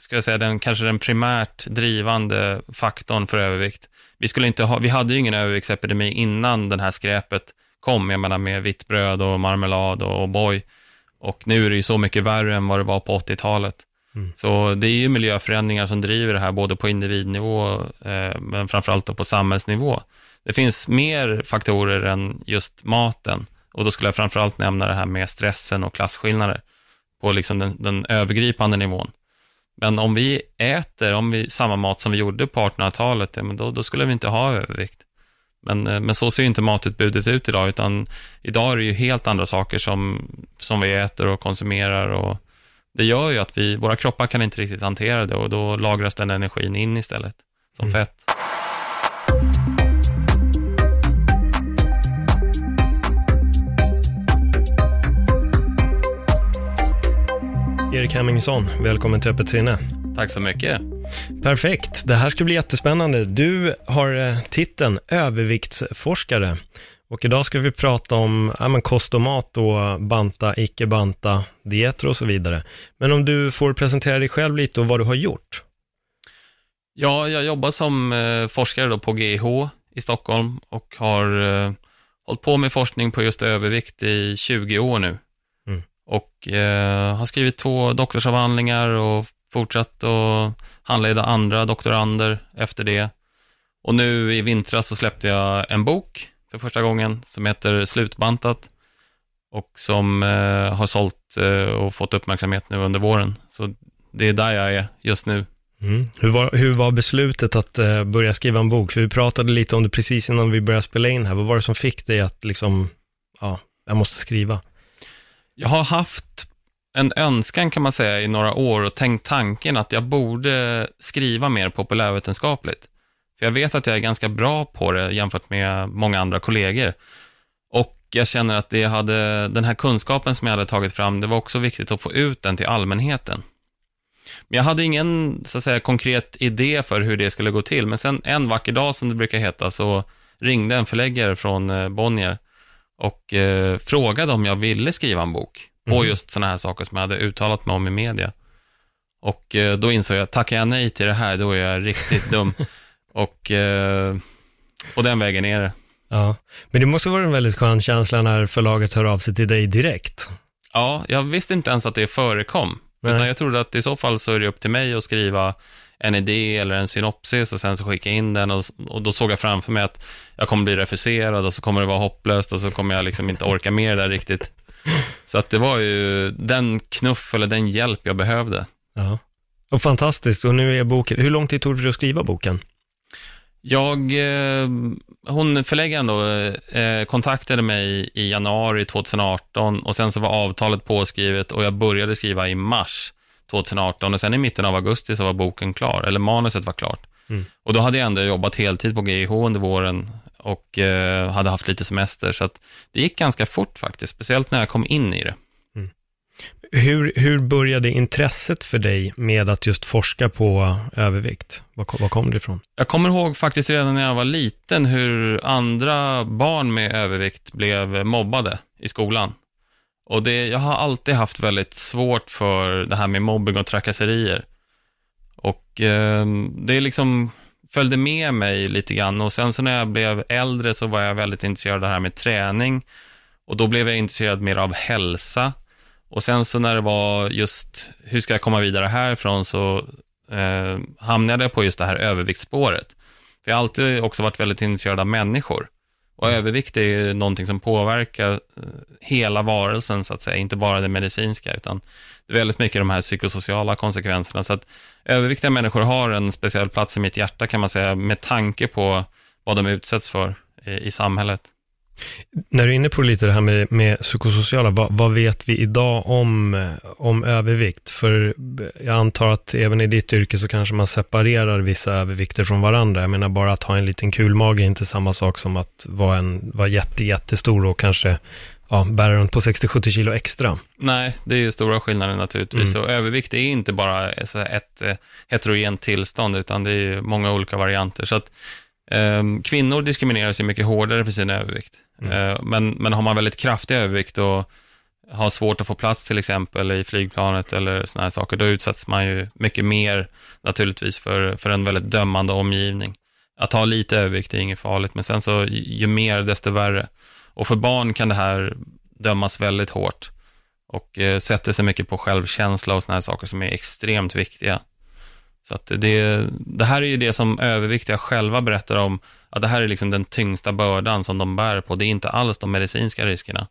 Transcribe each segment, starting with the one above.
ska jag säga, den, kanske den primärt drivande faktorn för övervikt. Vi, skulle inte ha, vi hade ju ingen överviktsepidemi innan den här skräpet kom, jag menar med vitt bröd och marmelad och O'boy. Och nu är det ju så mycket värre än vad det var på 80-talet. Mm. Så det är ju miljöförändringar som driver det här, både på individnivå, eh, men framförallt på samhällsnivå. Det finns mer faktorer än just maten. Och då skulle jag framförallt nämna det här med stressen och klasskillnader på liksom den, den övergripande nivån. Men om vi äter om vi, samma mat som vi gjorde på 1800-talet, ja, men då, då skulle vi inte ha övervikt. Men, eh, men så ser ju inte matutbudet ut idag, utan idag är det ju helt andra saker som, som vi äter och konsumerar. Och det gör ju att vi, våra kroppar kan inte riktigt hantera det och då lagras den energin in istället, som Mm. fett. Erik Hemmingsson, välkommen till Öppet sinne. Tack så mycket. Perfekt, det här ska bli jättespännande. Du har eh, titeln överviktsforskare och idag ska vi prata om ja, men kost och mat och banta, icke banta, dieter och så vidare. Men om du får presentera dig själv lite och vad du har gjort. Ja, jag jobbar som eh, forskare på GH i Stockholm och har eh, hållit på med forskning på just övervikt i 20 år nu. Och eh, har skrivit två doktorsavhandlingar och fortsatt att handleda andra doktorander efter det. Och nu i vintras så släppte jag en bok för första gången som heter Slutbantat och som eh, har sålt eh, och fått uppmärksamhet nu under våren. Så det är där jag är just nu. Mm. Hur, var, hur var beslutet att eh, börja skriva en bok? För vi pratade lite om det precis innan vi började spela in här. Vad var det som fick dig att liksom, ja, jag måste skriva? Jag har haft en önskan kan man säga i några år och tänkt tanken att jag borde skriva mer populärvetenskapligt. För jag vet att jag är ganska bra på det jämfört med många andra kollegor. Och jag känner att det hade, den här kunskapen som jag hade tagit fram, det var också viktigt att få ut den till allmänheten. Men jag hade ingen så att säga, konkret idé för hur det skulle gå till, men sen en vacker dag som det brukar heta så ringde en förläggare från eh, Bonnier och eh, frågade om jag ville skriva en bok på Mhm. just sådana här saker som jag hade uttalat mig om i media. Och eh, då insåg jag, tackar jag nej till det här, då är jag riktigt dum. Och eh, den vägen är det. Ja, men det måste vara en väldigt skön känsla när förlaget hör av sig till dig direkt. Ja, jag visste inte ens att det förekom. Nej. Utan jag trodde att i så fall så är det upp till mig att skriva en idé eller en synopsis och sen så skicka in den och, och då såg jag framför mig att jag kommer bli refuserad och så kommer det vara hopplöst och så kommer jag liksom inte orka mer där riktigt. Så att det var ju den knuff eller den hjälp jag behövde. Ja. Och fantastiskt, och nu är boken, hur lång tid tog det att skriva boken? Jag, eh, hon förläggaren då, eh, kontaktade mig i januari 2018 och sen så var avtalet påskrivet och jag började skriva i mars 2018 och sen i mitten av augusti så var boken klar, eller manuset var klart. Mm. Och då hade jag ändå jobbat heltid på GIH under våren och eh, hade haft lite semester så att det gick ganska fort faktiskt, speciellt när jag kom in i det. Hur, hur började intresset för dig med att just forska på övervikt? Var, var kom det ifrån? Jag kommer ihåg faktiskt redan när jag var liten hur andra barn med övervikt blev mobbade i skolan. Och det, jag har alltid haft väldigt svårt för det här med mobbing och trakasserier. Och eh, det liksom följde med mig lite grann och sen så när jag blev äldre så var jag väldigt intresserad av det här med träning och då blev jag intresserad mer av hälsa. Och sen så när det var just hur ska jag komma vidare härifrån så eh, hamnade jag på just det här överviktsspåret. För jag har alltid också varit väldigt intresserad av människor. Och övervikt är ju någonting som påverkar eh, hela varelsen, så att säga, inte bara det medicinska, utan det är väldigt mycket de här psykosociala konsekvenserna. Så att överviktiga människor har en speciell plats i mitt hjärta, kan man säga, med tanke på vad de utsätts för i, i samhället. När du är inne på lite det här med, med psykosociala, vad, vad, vet vi idag om, om övervikt? För jag antar att även i ditt yrke så kanske man separerar vissa övervikter från varandra. Jag menar bara att ha en liten kulmage är inte samma sak som att vara, en, vara jätte, jättestor och kanske ja, bära runt på 60-70 kilo extra. Nej, det är ju stora skillnader naturligtvis. Mm. Och övervikt är inte bara ett, heterogent tillstånd, utan det är många olika varianter. Så att kvinnor diskrimineras ju mycket hårdare för sin övervikt. Mm. Eh, men, men har man väldigt kraftig övervikt och har svårt att få plats till exempel i flygplanet eller sådana här saker, då utsätts man ju mycket mer naturligtvis för, för en väldigt dömande omgivning. Att ha lite övervikt är inget farligt, men sen så ju mer desto värre. Och för barn kan det här dömas väldigt hårt och eh, sätter sig mycket på självkänsla och sådana här saker som är extremt viktiga. Så att det, det här är ju det som överviktiga själva berättar om, att det här är liksom den tyngsta bördan som de bär på. Det är inte alls de medicinska riskerna,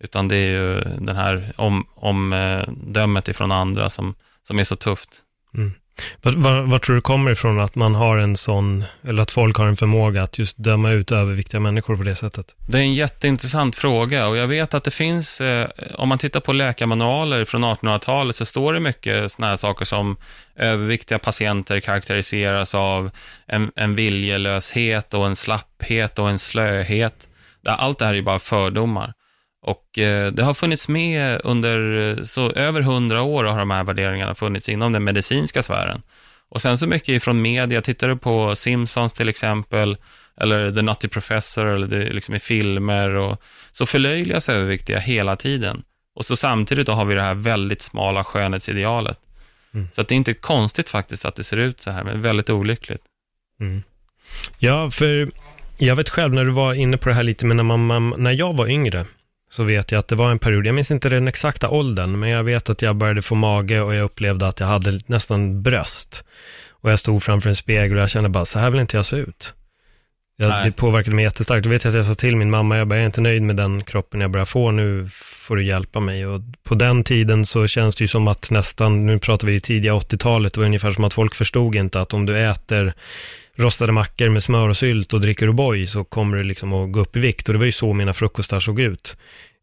utan det är ju den här omdömet om, ifrån andra som, som är så tufft. Mm. Var, var, var, tror du kommer ifrån att man har en sån, eller att folk har en förmåga att just döma ut överviktiga människor på det sättet? Det är en jätteintressant fråga och jag vet att det finns, eh, om man tittar på läkarmanualer från 1800-talet så står det mycket sådana här saker som överviktiga patienter karaktäriseras av en, en viljelöshet och en slapphet och en slöhet. Allt det här är ju bara fördomar. Och eh, det har funnits med under eh, så över hundra år har de här värderingarna funnits inom den medicinska sfären. Och sen så mycket ifrån media, tittar du på Simpsons till exempel, eller The Nutty Professor, eller det, liksom i filmer, och, så förlöjligas överviktiga hela tiden. Och så samtidigt då har vi det här väldigt smala skönhetsidealet. Mm. Så att det är inte konstigt faktiskt att det ser ut så här, men väldigt olyckligt. Mm. Ja, för jag vet själv när du var inne på det här lite, men när, man, när jag var yngre, så vet jag att det var en period, jag minns inte den exakta åldern, men jag vet att jag började få mage och jag upplevde att jag hade nästan bröst. Och jag stod framför en spegel och jag kände bara, så här vill inte jag se ut. Jag, det påverkade mig jättestarkt. Då vet jag att jag sa till min mamma, jag, bara, jag är inte nöjd med den kroppen jag börjar få, nu får du hjälpa mig. Och på den tiden så känns det ju som att nästan, nu pratar vi tidiga 80-talet, det var ungefär som att folk förstod inte att om du äter rostade mackor med smör och sylt och dricker O'boy så kommer du liksom att gå upp i vikt. Och det var ju så mina frukostar såg ut.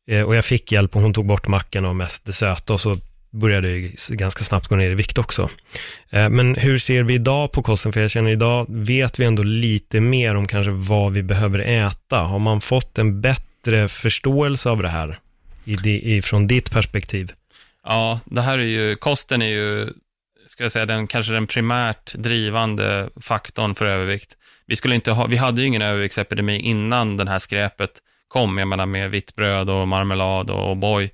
Eh, och jag fick hjälp och hon tog bort mackan och mest det söta och så började jag ganska snabbt gå ner i vikt också. Eh, men hur ser vi idag på kosten? För jag känner idag vet vi ändå lite mer om kanske vad vi behöver äta. Har man fått en bättre förståelse av det här från ditt perspektiv? Ja, det här är ju, kosten är ju ska jag säga, den, kanske den primärt drivande faktorn för övervikt. Vi, skulle inte ha, vi hade ju ingen överviktsepidemi innan det här skräpet kom, jag menar med vitt bröd och marmelad och boy.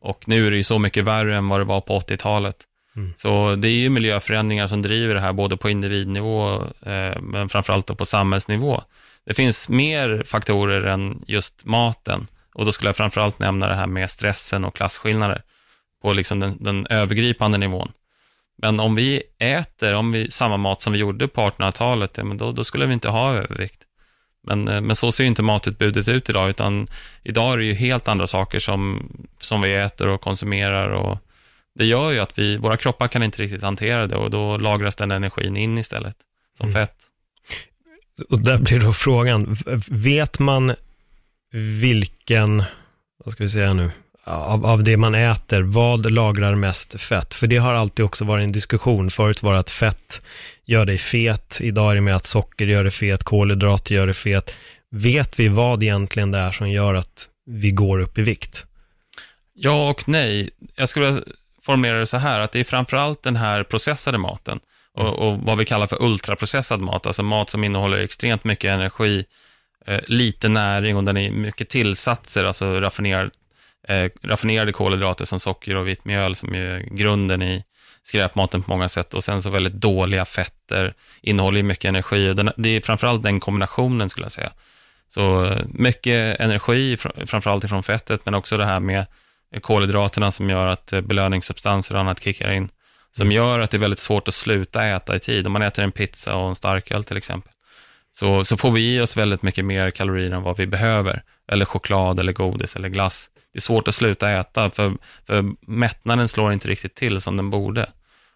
Och nu är det ju så mycket värre än vad det var på 80-talet. Mm. Så det är ju miljöförändringar som driver det här, både på individnivå, eh, men framförallt på samhällsnivå. Det finns mer faktorer än just maten. Och då skulle jag framförallt nämna det här med stressen och klasskillnader på liksom den, den övergripande nivån. Men om vi äter om vi, samma mat som vi gjorde på 1800-talet, ja, då, då, skulle vi inte ha övervikt. Men, eh, men så ser ju inte matutbudet ut idag, utan idag är det ju helt andra saker som, som vi äter och konsumerar och det gör ju att vi, våra kroppar kan inte riktigt hantera det och då lagras den energin in istället, som mm. fett. Och där blir då frågan, vet man vilken, vad ska vi säga nu, av, av det man äter, vad lagrar mest fett? För det har alltid också varit en diskussion. Förut var det att fett gör dig fet, idag är det med att socker gör dig fet, kolhydrater gör dig fet. Vet vi vad egentligen det är som gör att vi går upp i vikt? Ja och nej. Jag skulle formulera det så här, att det är framförallt den här processade maten och, och vad vi kallar för ultraprocessad mat, alltså mat som innehåller extremt mycket energi, eh, lite näring och den är mycket tillsatser, alltså raffinerad eh, raffinerade kolhydrater som socker och vitt mjöl som är grunden i skräpmaten på många sätt. Och sen så väldigt dåliga fetter, innehåller mycket energi. Och den, det är framförallt den kombinationen skulle jag säga. Så eh, mycket energi, framförallt ifrån fettet, men också det här med kolhydraterna som gör att eh, belöningssubstanser och annat kickar in, som mm. gör att det är väldigt svårt att sluta äta i tid. Om man äter en pizza och en starköl till exempel, så, så får vi i oss väldigt mycket mer kalorier än vad vi behöver, eller choklad eller godis eller glass det är svårt att sluta äta, för, för mättnaden slår inte riktigt till som den borde.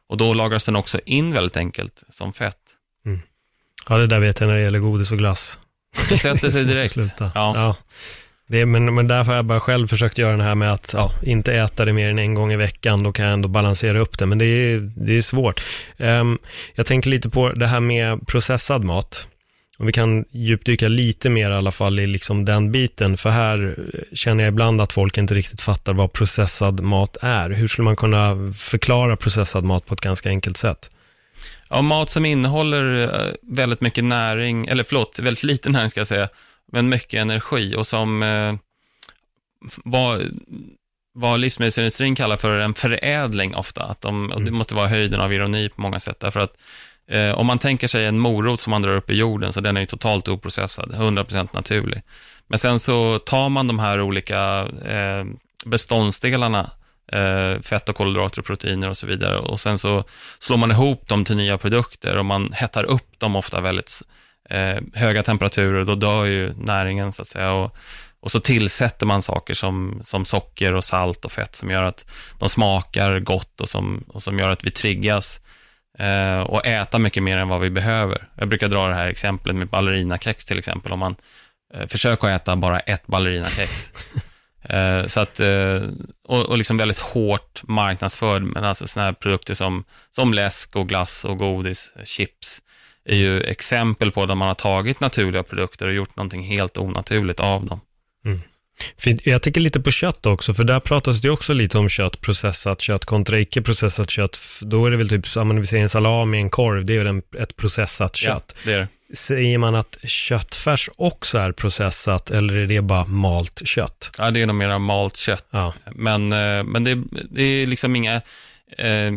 Och då lagras den också in väldigt enkelt som fett. Mm. Ja, det där vet jag när det gäller godis och glass. Det sätter sig direkt. Sluta. Ja. Ja. Det är, men, men därför har jag bara själv försökt göra det här med att ja, inte äta det mer än en gång i veckan, då kan jag ändå balansera upp det, men det är, det är svårt. Ehm, jag tänker lite på det här med processad mat. Om vi kan djupdyka lite mer i alla fall i liksom den biten, för här känner jag ibland att folk inte riktigt fattar vad processad mat är. Hur skulle man kunna förklara processad mat på ett ganska enkelt sätt? Ja, mat som innehåller eh, väldigt mycket näring, eller förlåt, väldigt lite näring ska jag säga, men mycket energi och som eh, vad, vad livsmedelsindustrin kallar för en förädling ofta. Att de, och Det måste vara höjden av ironi på många sätt. Därför att eh, om man tänker sig en morot som man drar upp i jorden, så den är ju totalt oprocessad, 100% naturlig. Men sen så tar man de här olika eh, beståndsdelarna, eh, fett och kolhydrater och proteiner och så vidare, och sen så slår man ihop dem till nya produkter och man hettar upp dem ofta väldigt eh, höga temperaturer, då dör ju näringen så att säga. Och, och så tillsätter man saker som, som socker och salt och fett som gör att de smakar gott och som, och som gör att vi triggas eh, och äta mycket mer än vad vi behöver. Jag brukar dra det här exemplet med ballerinakex till exempel, om man eh, försöker äta bara ett ballerinakex. Eh, så att, eh, och, och liksom väldigt hårt marknadsförd, men alltså sådana här produkter som, som läsk och glass och godis, chips, är ju exempel på där man har tagit naturliga produkter och gjort någonting helt onaturligt av dem. Jag tänker lite på kött också, för där pratas det också lite om kött, processat kött kontra icke processat kött. Då är det väl typ, men vi säger en salami, en korv, det är väl en, ett processat kött. Ja, det är det. Säger man att köttfärs också är processat, eller är det bara malt kött? Ja, det är nog mera malt kött. Ja. Men, eh, men det, det är liksom inga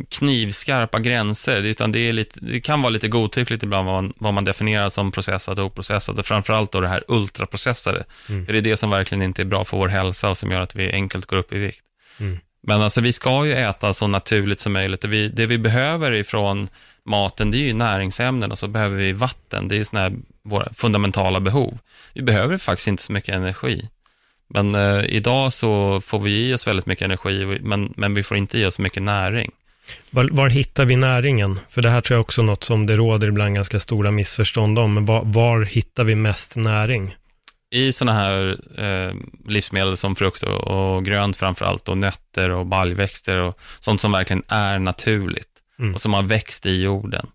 knivskarpa gränser, utan det, är lite, det kan vara lite godtyckligt ibland vad man, vad man definierar som processat och oprocessat, och framförallt då det här ultraprocessade. Mm. För det är det som verkligen inte är bra för vår hälsa och som gör att vi enkelt går upp i vikt. Mm. Men alltså vi ska ju äta så naturligt som möjligt och vi, det vi behöver ifrån maten, det är ju näringsämnen och så behöver vi vatten. Det är ju sådana här våra fundamentala behov. Vi behöver faktiskt inte så mycket energi. Men eh, idag så får vi i oss väldigt mycket energi, men, men vi får inte i oss så mycket näring. Var, var hittar vi näringen? För det här tror jag också är något som det råder ibland ganska stora missförstånd om, men var, var hittar vi mest näring? I sådana här eh, livsmedel som frukt och, och grönt framför allt, och nötter och baljväxter och sånt som verkligen är naturligt Mm. och som har växt i jorden.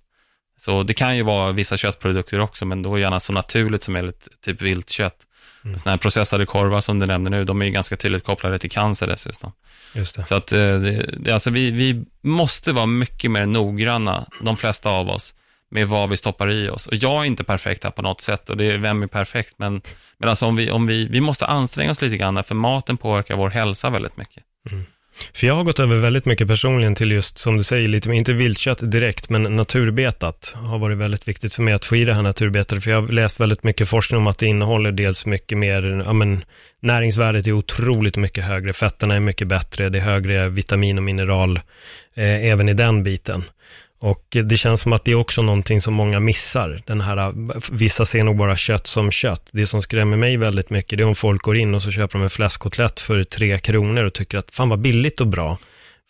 Så det kan ju vara vissa köttprodukter också, men då gärna så naturligt som möjligt, typ viltkött. Mm. Sådana här processade korvar som du nämnde nu, de är ju ganska tydligt kopplade till cancer dessutom. Just det. Så att eh, det, det, alltså vi, vi måste vara mycket mer noggranna, de flesta av oss, med vad vi stoppar i oss. Och jag är inte perfekt här på något sätt, och det är, vem är perfekt? Men, men alltså om vi, om vi, vi måste anstränga oss lite grann, för maten påverkar vår hälsa väldigt mycket. För jag har gått över väldigt mycket personligen till just, som du säger, lite, inte viltkött direkt, men naturbetat har varit väldigt viktigt för mig att få i det här naturbetade, för jag har läst väldigt mycket forskning om att det innehåller dels mycket mer, ja men näringsvärdet är otroligt mycket högre, fetterna är mycket bättre, det är högre vitamin och mineral eh, även i den biten. Och det känns som att det är också någonting som många missar. Den här, äh, vissa ser nog bara kött som kött. Det som skrämmer mig väldigt mycket, det är om folk går in och så köper de en fläskkotlett för tre kronor och tycker att fan vad billigt och bra.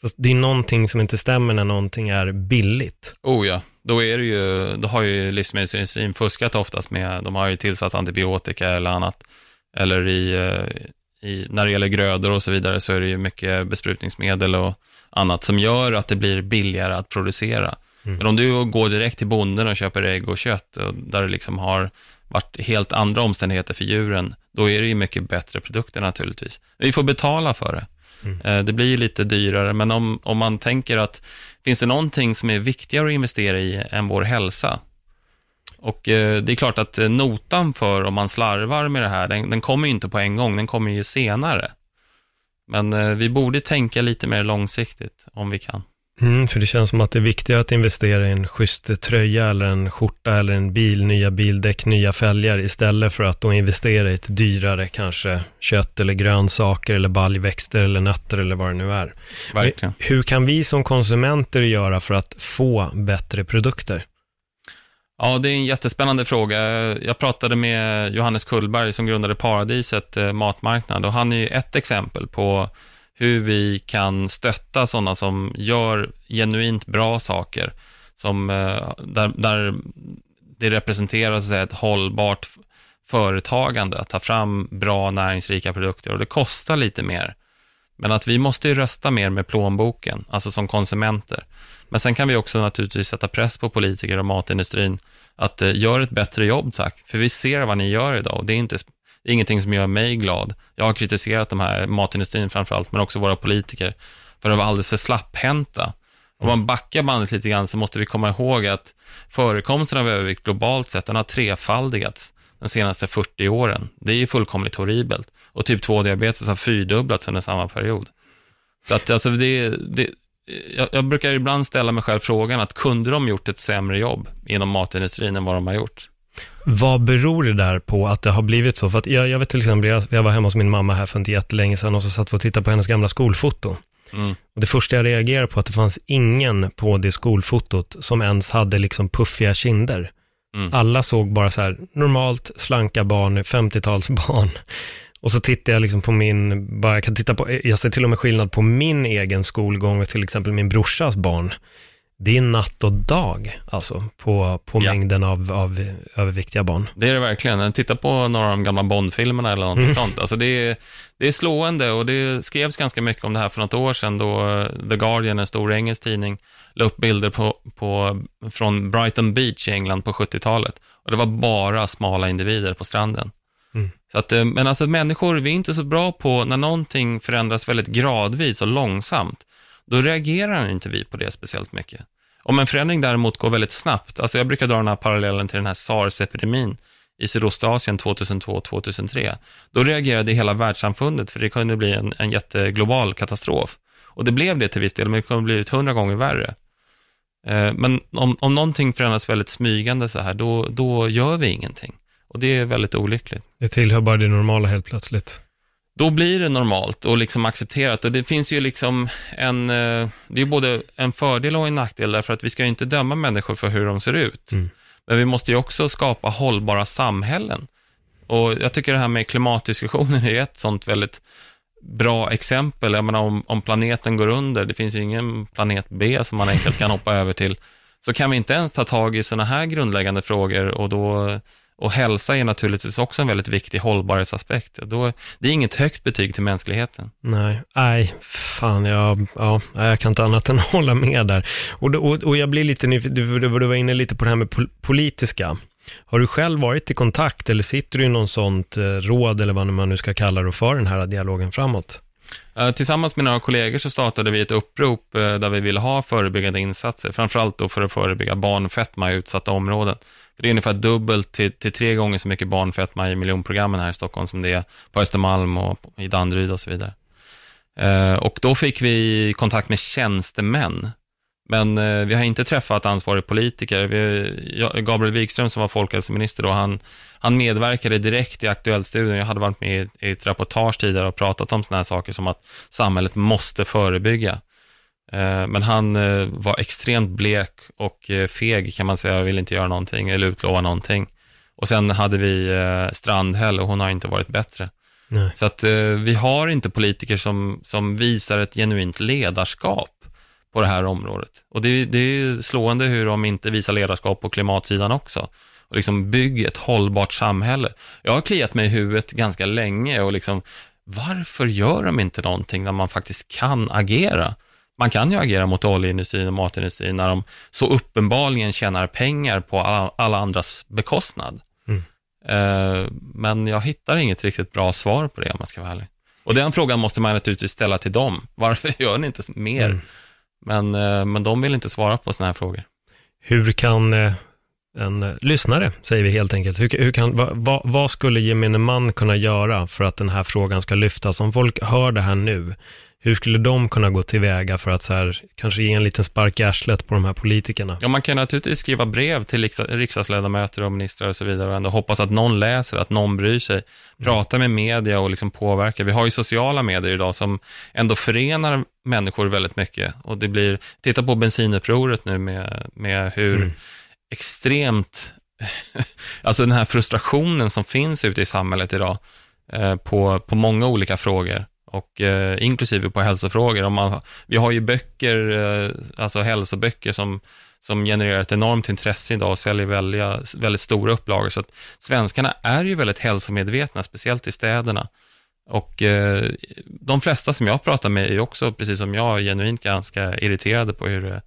Fast det är någonting som inte stämmer när någonting är billigt. Oh ja, då, är det ju, då har ju livsmedelsindustrin fuskat oftast med, de har ju tillsatt antibiotika eller annat. Eller i, eh, i, när det gäller grödor och så vidare så är det ju mycket besprutningsmedel och annat som gör att det blir billigare att producera. Mm. Men om du går direkt till bonden och köper ägg och kött, och där det liksom har varit helt andra omständigheter för djuren, då är det ju mycket bättre produkter naturligtvis. Vi får betala för det. Mm. Eh, Det blir lite dyrare, men om, om man tänker att finns det någonting som är viktigare att investera i än vår hälsa? Och eh, det är klart att eh, notan för om man slarvar med det här, den, den kommer ju inte på en gång, den kommer ju senare. Men eh, vi borde tänka lite mer långsiktigt om vi kan. Mm, för det känns som att det är viktigare att investera i en schysst tröja eller en skjorta eller en bil, nya bildäck, nya fälgar istället för att då investera i ett dyrare kanske kött eller grönsaker eller baljväxter eller nötter eller vad det nu är. Verkligen. Hur kan vi som konsumenter göra för att få bättre produkter? Ja, det är en jättespännande fråga. Jag pratade med Johannes Kullberg som grundade Paradiset eh, matmarknad och han är ju ett exempel på hur vi kan stötta sådana som gör genuint bra saker, som, eh, där, där det representerar så ett hållbart företagande att ta fram bra näringsrika produkter och det kostar lite mer. Men att vi måste ju rösta mer med plånboken, alltså som konsumenter. Men sen kan vi också naturligtvis sätta press på politiker och matindustrin att eh, gör ett bättre jobb tack, för vi ser vad ni gör idag och det är, inte, det är ingenting som gör mig glad. Jag har kritiserat de här matindustrin framförallt, men också våra politiker för att vara alldeles för slapphänta. Om man backar bandet lite grann så måste vi komma ihåg att förekomsten av övervikt globalt sett, den har trefaldigats de senaste 40 åren. Det är ju fullkomligt horribelt. Och typ 2-diabetes har fyrdubblats under samma period. Så att alltså det, det jag, jag, brukar ibland ställa mig själv frågan att kunde de gjort ett sämre jobb inom matindustrin än vad de har gjort? Vad beror det där på att det har blivit så? För att jag, jag vet till exempel, jag, jag var hemma hos min mamma här för inte jättelänge sedan och så satt vi och tittade på hennes gamla skolfoto. Mm. Och det första jag reagerade på att det fanns ingen på det skolfotot som ens hade liksom puffiga kinder. Mm. Alla såg bara så här normalt slanka barn, 50-talsbarn. Och så tittar jag liksom på min, bara jag kan titta på, jag ser till och med skillnad på min egen skolgång och till exempel min brorsas barn. Det är natt och dag, alltså, på, på ja. mängden av, av överviktiga barn. Det är det verkligen. Titta på några av de gamla Bond-filmerna eller något mm. sånt. Alltså det, är, det är slående och det skrevs ganska mycket om det här för något år sedan då eh, The Guardian, en stor engelsk tidning, la upp bilder på, på, från Brighton Beach i England på 70-talet. Och det var bara smala individer på stranden. Mm. Så att, eh, men alltså människor, vi är inte så bra på när någonting förändras väldigt gradvis och långsamt. Då reagerar inte vi på det speciellt mycket. Om en förändring däremot går väldigt snabbt, alltså jag brukar dra den här parallellen till den här sars-epidemin i Sydostasien 2002-2003, då reagerade hela världssamfundet för det kunde bli en, en jätteglobal katastrof. Och det blev det till viss del, men det kunde blivit hundra gånger värre. Eh, men om, om någonting förändras väldigt smygande så här, då, då gör vi ingenting. Och det är väldigt olyckligt. Det tillhör bara det normala helt plötsligt. Då blir det normalt och liksom accepterat. Och det finns ju liksom en, eh, det är både en fördel och en nackdel, därför att vi ska ju inte döma människor för hur de ser ut. Mm. Men vi måste ju också skapa hållbara samhällen. Och jag tycker det här med klimatdiskussionen är ett sånt väldigt bra exempel. Jag menar om, om planeten går under, det finns ju ingen planet B som man enkelt kan hoppa över till, så kan vi inte ens ta tag i sådana här grundläggande frågor och då och hälsa är naturligtvis också en väldigt viktig hållbarhetsaspekt. Då, det är inget högt betyg till mänskligheten. Nej, nej, fan, jag, ja, jag kan inte annat än hålla med där. Och, och, och jag blir lite nyfiken, du, du, du var inne lite på det här med politiska. Har du själv varit i kontakt eller sitter du i någon sånt eh, råd eller vad man nu ska kalla det för den här dialogen framåt? Uh, tillsammans med några kollegor så startade vi ett upprop uh, där vi ville ha förebyggande insatser, framförallt då för att förebygga barnfetma i utsatta områden. För det är ungefär dubbelt till, till tre gånger så mycket barnfetma i miljonprogrammen här i Stockholm som det är på Östermalm och i Danderyd och så vidare. Eh, och då fick vi kontakt med tjänstemän men eh, vi har inte träffat ansvarig politiker. Vi, Gabriel Wikström som var folkhälsominister då, han, han medverkade direkt i Aktuellstudion. Jag hade varit med i, i ett reportage tidigare och pratat om sådana här saker som att samhället måste förebygga. Eh, men han eh, var extremt blek och eh, feg kan man säga, ville inte göra någonting eller utlova någonting. Och sen hade vi Strandhäll och hon har inte varit bättre. Nej. Så att vi har inte politiker som, som visar ett genuint ledarskap på det här området. Och det, det är slående hur de inte visar ledarskap på klimatsidan också. Och liksom bygger ett hållbart samhälle. Jag har kliat mig i huvudet ganska länge och liksom, varför gör de inte någonting när man faktiskt kan agera? Man kan ju agera mot oljeindustrin och matindustrin när de så uppenbarligen tjänar pengar på alla, alla andras bekostnad. Mm. Uh, men jag hittar inget riktigt bra svar på det om man ska vara ärlig. Och den frågan måste man naturligtvis ställa till dem. Varför gör ni inte mer? Mm. Men, eh, men de vill inte svara på sådana här frågor. Hur kan eh, en lyssnare, säger vi helt enkelt, hur, hur kan, vad, vad, vad skulle gemene man kunna göra för att den här frågan ska lyftas? Om folk hör det här nu, hur skulle de kunna gå tillväga för att så här, kanske ge en liten spark i arslet på de här politikerna? Ja, man kan naturligtvis skriva brev till riksdagsledamöter och ministrar och så vidare och ändå hoppas att någon läser, att någon bryr sig. Mm. Prata med media och liksom påverka. Vi har ju sociala medier idag som ändå förenar människor väldigt mycket och det blir, titta på bensinupproret nu med, med hur mm. extremt, alltså den här frustrationen som finns ute i samhället idag eh, på, på många olika frågor och eh, inklusive på hälsofrågor. Om man, vi har ju böcker, eh, alltså hälsoböcker som, som genererar ett enormt intresse idag och säljer väldigt, väldigt stora upplagor. Så att svenskarna är ju väldigt hälsomedvetna, speciellt i städerna. Och eh, de flesta som jag pratar med är också, precis som jag, genuint ganska irriterade på hur det,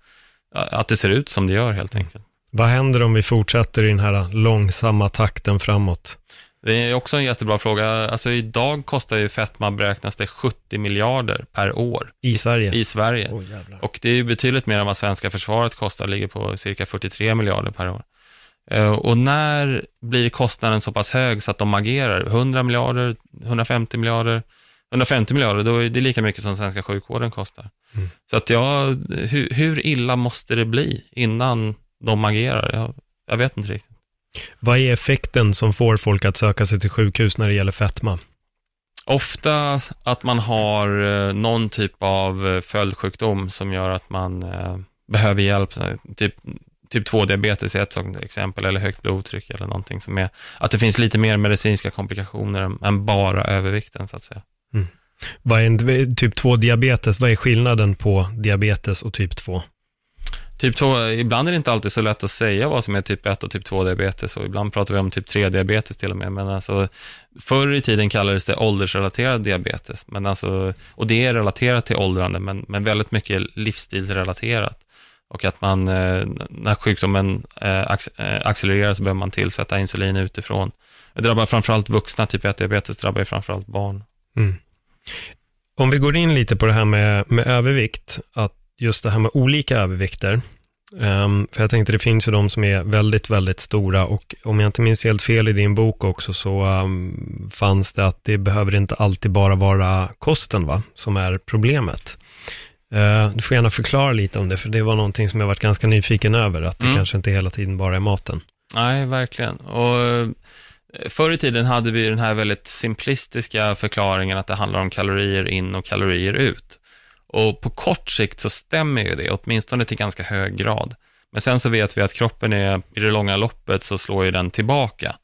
att det ser ut som det gör helt enkelt. Vad händer om vi fortsätter i den här långsamma takten framåt? Det är också en jättebra fråga. Alltså idag kostar ju fetma, beräknas det, 70 miljarder per år. I Sverige? I Sverige. Oh, och det är ju betydligt mer än vad svenska försvaret kostar, ligger på cirka 43 miljarder per år. Eh, och när blir kostnaden så pass hög så att de agerar? 100 miljarder, 150 miljarder? 150 miljarder, då är det lika mycket som svenska sjukvården kostar. Mm. Så att ja, hur, hur, illa måste det bli innan de agerar? Jag, jag vet inte riktigt. Vad är effekten som får folk att söka sig till sjukhus när det gäller fetma? Ofta att man har eh, någon typ av eh, följdsjukdom som gör att man eh, behöver hjälp, typ typ 2-diabetes är ett sådant exempel, eller högt blodtryck eller någonting som är, att det finns lite mer medicinska komplikationer än, än bara övervikten så att säga. Mm. Vad är en, typ 2-diabetes, vad är skillnaden på diabetes och typ 2? Typ 2, ibland är det inte alltid så lätt att säga vad som är typ 1 och typ 2-diabetes och ibland pratar vi om typ 3-diabetes till och med. Men alltså, förr i tiden kallades det åldersrelaterad diabetes, men alltså, och det är relaterat till åldrande, men, men väldigt mycket livsstilsrelaterat. Och att man, eh, när sjukdomen eh, eh, accelererar så behöver man tillsätta insulin utifrån. Det drabbar framförallt vuxna, typ 1-diabetes drabbar ju framförallt barn. Mm. Om vi går in lite på det här med, med övervikt, att just det här med olika övervikter. Um, för jag tänkte det finns ju de som är väldigt, väldigt stora och om jag inte minns helt fel i din bok också så um, fanns det att det behöver inte alltid bara vara kosten va, som är problemet. Uh, du får gärna förklara lite om det, för det var någonting som jag varit ganska nyfiken över, att det mm. kanske inte hela tiden bara är maten. Nej, verkligen. Och eh, Förr i tiden hade vi den här väldigt simplistiska förklaringen att det handlar om kalorier in och kalorier ut. Och på kort sikt så stämmer ju det, åtminstone till ganska hög grad. Men sen så vet vi att kroppen är, i det långa loppet så slår ju den tillbaka.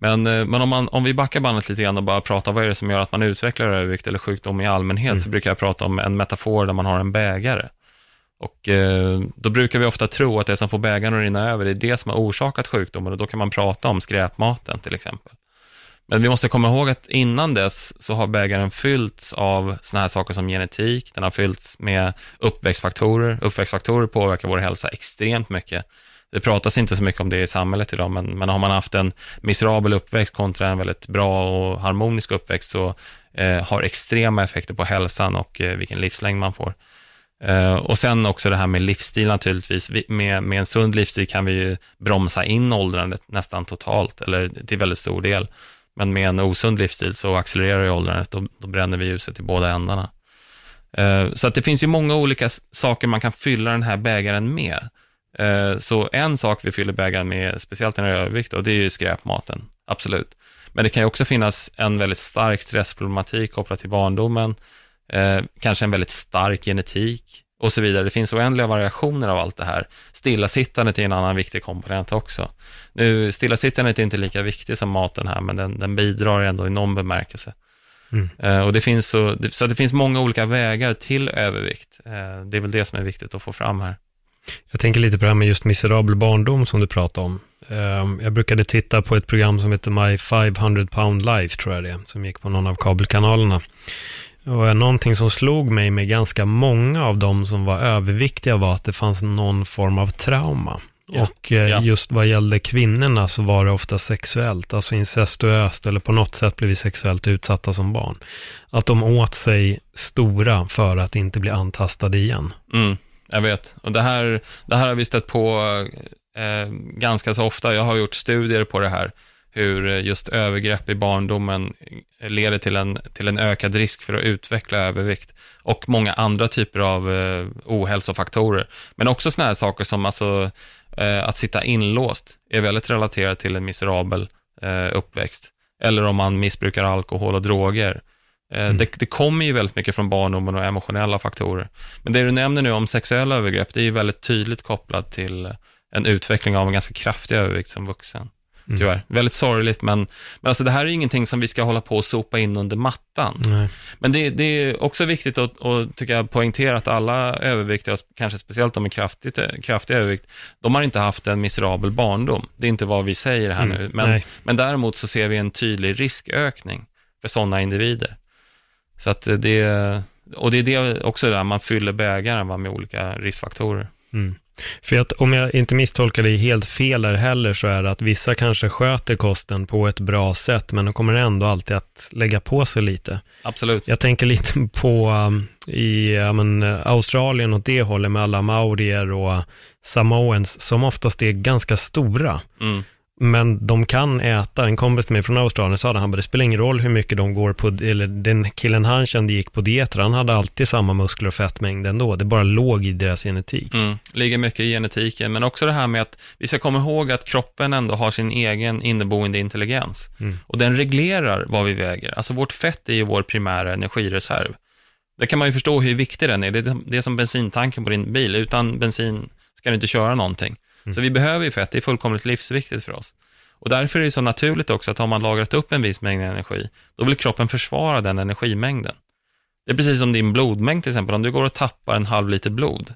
Men, eh, men om, man, om vi backar bandet lite grann och bara pratar, vad är det som gör att man utvecklar övervikt eller sjukdom i allmänhet, mm. så brukar jag prata om en metafor där man har en bägare. Och eh, då brukar vi ofta tro att det som får bägaren att rinna över, det är det som har orsakat sjukdomen och då kan man prata om skräpmaten till exempel. Men vi måste komma ihåg att innan dess så har bägaren fyllts av sådana här saker som genetik, den har fyllts med uppväxtfaktorer. Uppväxtfaktorer påverkar vår hälsa extremt mycket. Det pratas inte så mycket om det i samhället idag, men, men har man haft en miserabel uppväxt kontra en väldigt bra och harmonisk uppväxt så eh, har extrema effekter på hälsan och eh, vilken livslängd man får. Eh, och sen också det här med livsstil naturligtvis. Vi, med, med en sund livsstil kan vi ju bromsa in åldrandet nästan totalt, eller till väldigt stor del. Men med en osund livsstil så accelererar ju åldrandet, då, då bränner vi ljuset i båda ändarna. Eh, så att det finns ju många olika saker man kan fylla den här bägaren med. Eh, så en sak vi fyller bägaren med, speciellt när det är övervikt, och det är ju skräpmaten, absolut. Men det kan ju också finnas en väldigt stark stressproblematik kopplat till barndomen, eh, kanske en väldigt stark genetik, och så vidare. Det finns oändliga variationer av allt det här. Stillasittandet är en annan viktig komponent också. Nu, stillasittandet är inte lika viktigt som maten här, men den, den bidrar ändå i någon bemärkelse. Mm. Uh, och det finns så, så det finns många olika vägar till övervikt. Uh, det är väl det som är viktigt att få fram här. Jag tänker lite på det här med just miserabel barndom som du pratade om. Uh, jag brukade titta på ett program som heter My 500 pound life, tror jag det är, som gick på någon av kabelkanalerna. Och någonting som slog mig med ganska många av dem som var överviktiga var att det fanns någon form av trauma. Ja, och eh, ja. just vad gällde kvinnorna så var det ofta sexuellt, alltså incestuöst eller på något sätt blev vi sexuellt utsatta som barn. Att de åt sig stora för att inte bli antastade igen. Mm, jag vet, och det här, det här har vi stött på eh, ganska så ofta. Jag har gjort studier på det här hur just övergrepp i barndomen leder till en, till en ökad risk för att utveckla övervikt och många andra typer av eh, ohälsofaktorer. Men också sådana här saker som alltså, eh, att sitta inlåst är väldigt relaterat till en miserabel eh, uppväxt. Eller om man missbrukar alkohol och droger. Eh, mm. Det, det, kommer ju väldigt mycket från barndomen och emotionella faktorer. Men det du nämner nu om sexuella övergrepp, det är ju väldigt tydligt kopplat till en utveckling av en ganska kraftig övervikt som vuxen. Mm. tyvärr. Väldigt sorgligt, men, men alltså det här är ingenting som vi ska hålla på och sopa in under mattan. Nej. Men det, det är också viktigt att, att tycker jag, poängtera att alla överviktiga, kanske speciellt de med kraftigt, kraftig övervikt, de har inte haft en miserabel barndom. Det är inte vad vi säger här Mm, nu, men, nej. men däremot så ser vi en tydlig riskökning för sådana individer. Så att det, och det är det också där man fyller bägaren med olika riskfaktorer. Mm. För att om jag inte misstolkar dig helt fel där heller så är det att vissa kanske sköter kosten på ett bra sätt men de kommer ändå alltid att lägga på sig lite. Absolut. Jag tänker lite på um, i ja, men, eh, Australien åt det hållet med alla maorier och samoens som oftast är ganska stora. Mm. Men de kan äta, en kompis till mig från Australien sa det, han bara, det spelar ingen roll hur mycket de går på, eller den killen han kände gick på dieter, han hade alltid samma muskler och fettmängd ändå, det bara låg i deras genetik. Mm, ligger mycket i genetiken, men också det här med att vi ska komma ihåg att kroppen ändå har sin egen inneboende intelligens. Mm. Och den reglerar vad vi väger. Alltså vårt fett är ju vår primära energireserv. Där kan man ju förstå hur viktig den är. Det är, det är som bensintanken på din bil. Utan bensin ska du inte köra någonting. Mm. Så vi behöver ju fett, det är fullkomligt livsviktigt för oss. Och därför är det så naturligt också att har man lagrat upp en viss mängd energi, då vill kroppen försvara den energimängden. Det är precis som din blodmängd till exempel, om du går och tappar en halv liter blod,